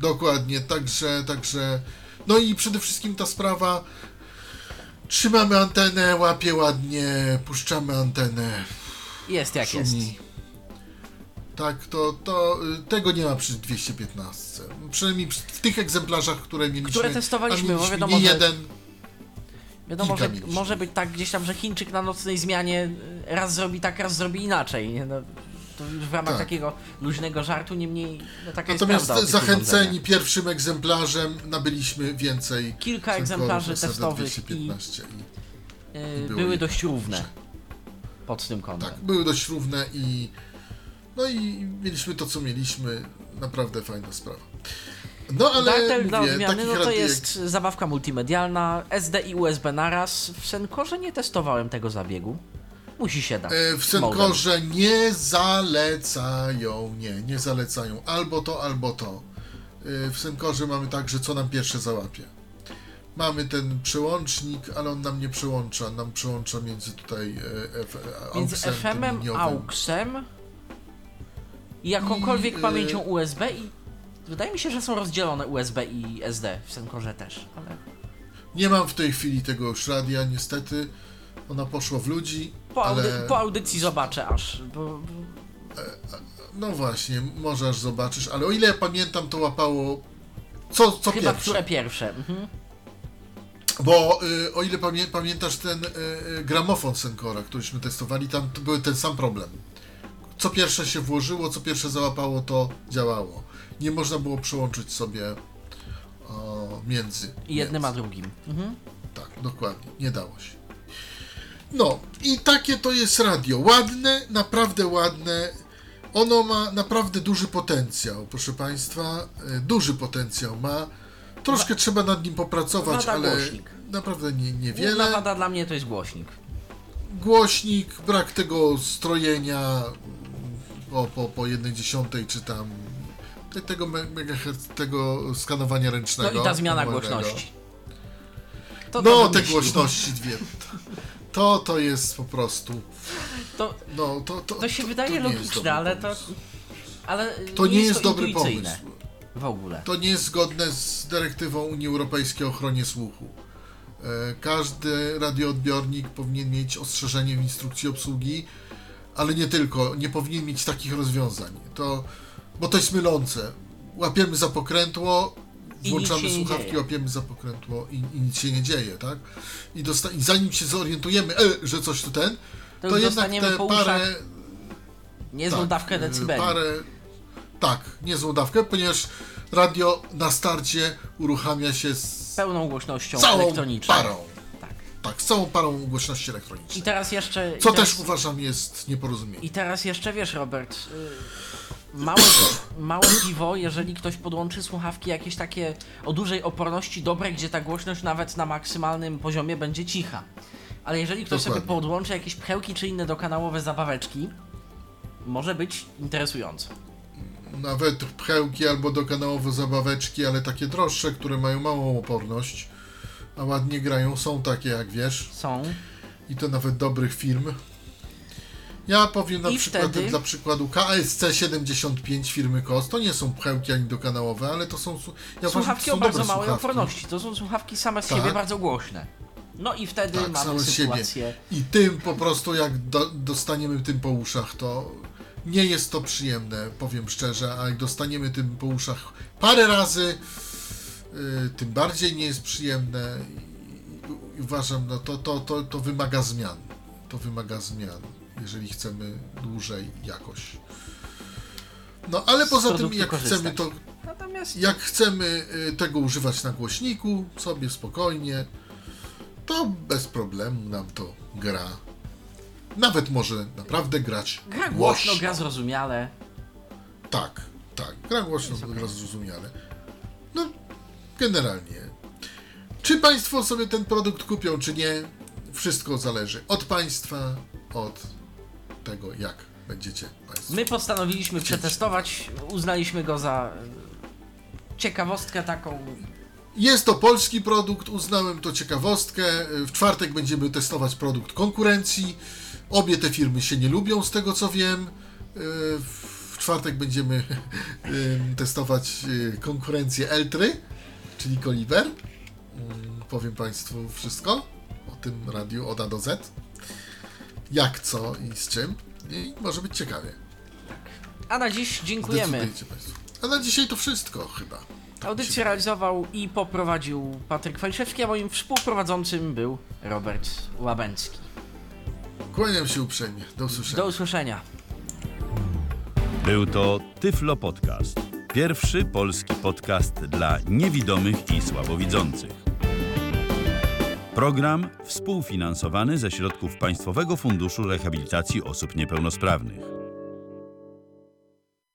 Dokładnie, także, także. No i przede wszystkim ta sprawa. Trzymamy antenę, łapie ładnie, puszczamy antenę. Jest jak jest. Tak, to, to y, tego nie ma przy 215. Przynajmniej przy- w tych egzemplarzach, które mieliśmy. Które testowaliśmy, bo mieliśmy wiadomo, nie że- jeden. Wiadomo, że mieliśmy. może być tak gdzieś tam, że Chińczyk na nocnej zmianie y, raz zrobi tak, raz zrobi inaczej. Nie? No, to już w ramach Tak. takiego luźnego żartu, niemniej no, taka Natomiast zachęceni pierwszym egzemplarzem nabyliśmy więcej. Kilka egzemplarzy testowych 215 i, Yy, były były je dość równe pod tym kątem. Tak, były dość równe i. No i mieliśmy to, co mieliśmy. Naprawdę fajna sprawa. No ale. Dartel dla odmiany, no to jest zabawka multimedialna, SD i USB naraz. W Senkorze nie testowałem tego zabiegu. Musi się dać. E, W. Senkorze nie zalecają, nie, nie zalecają. Albo to, albo to. E, W Senkorze mamy tak, że co nam pierwsze załapie. Mamy ten przełącznik, ale on nam nie przełącza. Nam przełącza między tutaj e, F, Między auxem, tym FM-em. AUXem i jakąkolwiek I, pamięcią USB i wydaje mi się, że są rozdzielone USB i SD w Senkorze też, ale Nie mam w tej chwili tego już radia, niestety. Ona poszła w ludzi, po, audy ale... po audycji zobaczę aż, bo, bo No właśnie, może aż zobaczysz, ale o ile ja pamiętam, to łapało co, co chyba pierwsze. które pierwsze. Mhm. Bo y, o ile pamię pamiętasz ten y, y, gramofon Senkora, któryśmy testowali, tam był ten sam problem. Co pierwsze się włożyło, co pierwsze załapało, to działało. Nie można było przełączyć sobie o, między. I jednym między. a drugim. Mhm. Tak, dokładnie, nie dało się. No, i takie to jest radio. Ładne, naprawdę ładne. Ono ma naprawdę duży potencjał, proszę Państwa. y, Duży potencjał ma. Troszkę trzeba nad nim popracować, Wada ale głośnik. naprawdę nie, niewiele. wada dla mnie to jest głośnik. Głośnik, brak tego strojenia mm, po, po, po 1,10 czy tam te- tego, megahertz, tego skanowania No ręcznego. i ta zmiana głośności. To No, te głośności dwie. (laughs) To to jest po prostu. To, No, to, to, to się to, wydaje to jest logiczne, ale to... Ale To nie jest to dobry pomysł. W ogóle. To nie jest zgodne z dyrektywą Unii Europejskiej o ochronie słuchu. E, Każdy radioodbiornik powinien mieć ostrzeżenie w instrukcji obsługi, ale nie tylko, nie powinien mieć takich rozwiązań. To, bo to jest mylące. Łapiemy za pokrętło, włączamy słuchawki, dzieje. łapiemy za pokrętło i, i nic się nie dzieje, tak? I, dosta- I zanim się zorientujemy, e, że coś tu ten, To to, jednak te parę... Niezłą tak, dawkę e, decybeli. Parę, tak, niezłą dawkę, ponieważ radio na starcie uruchamia się z Pełną głośnością całą elektroniczną. parą. Tak. Tak, z całą parą głośności elektronicznej. I teraz jeszcze... Co teraz, też uważam jest nieporozumienie. I teraz jeszcze wiesz, Robert, y, małe, (coughs) małe piwo, jeżeli ktoś podłączy słuchawki jakieś takie o dużej oporności dobre, gdzie ta głośność nawet na maksymalnym poziomie będzie cicha. Ale jeżeli ktoś sobie Dokładnie. podłączy jakieś pchełki czy inne dokanałowe zabaweczki, może być interesująco. Nawet pchełki albo dokanałowe zabaweczki, ale takie droższe, które mają małą oporność, a ładnie grają, są takie jak wiesz. Są. I to nawet dobrych firm. Ja powiem na I przykład wtedy- dla przykładu KSC 75 firmy KOS. To nie są pchełki ani dokanałowe, ale to są. Ja uważam, słuchawki to o są bardzo dobre małej słuchawki. oporności. To są słuchawki same z Tak. siebie bardzo głośne. No i wtedy Tak, mamy sytuację. siebie. I tym po prostu, jak do, dostaniemy tym po uszach, to nie jest to przyjemne, powiem szczerze, a jak dostaniemy tym po uszach parę razy, y, tym bardziej nie jest przyjemne i, i uważam, no to, to, to, to wymaga zmian. To wymaga zmian, jeżeli chcemy dłużej jakoś. No ale poza tym, jak korzystać. chcemy to Natomiast jak chcemy y, tego używać na głośniku, sobie spokojnie, to bez problemu nam to gra. Nawet może naprawdę grać gra głośno, gra zrozumiale. Tak, tak, gra głośno, gra zrozumiale. No, generalnie. Czy Państwo sobie ten produkt kupią, czy nie, wszystko zależy od Państwa, od tego, jak będziecie Państwo. My postanowiliśmy przetestować, uznaliśmy go za e, ciekawostkę taką. Jest to polski produkt, uznałem to ciekawostkę. W czwartek będziemy testować produkt konkurencji. Obie te firmy się nie lubią, z tego co wiem. W czwartek będziemy em, testować e, konkurencję Eltry, czyli Koliber. Powiem Państwu wszystko o tym radiu od A do Z. Jak, co i z czym. I może być ciekawie. A na dziś dziękujemy. A na dzisiaj to wszystko chyba. Audycję realizował i poprowadził Patryk Falszewski, a moim współprowadzącym był Robert Łabęcki. Kłaniam się uprzejmie. Do usłyszenia. Do usłyszenia. Był to Tyflo Podcast. Pierwszy polski podcast dla niewidomych i słabowidzących. Program współfinansowany ze środków Państwowego Funduszu Rehabilitacji Osób Niepełnosprawnych.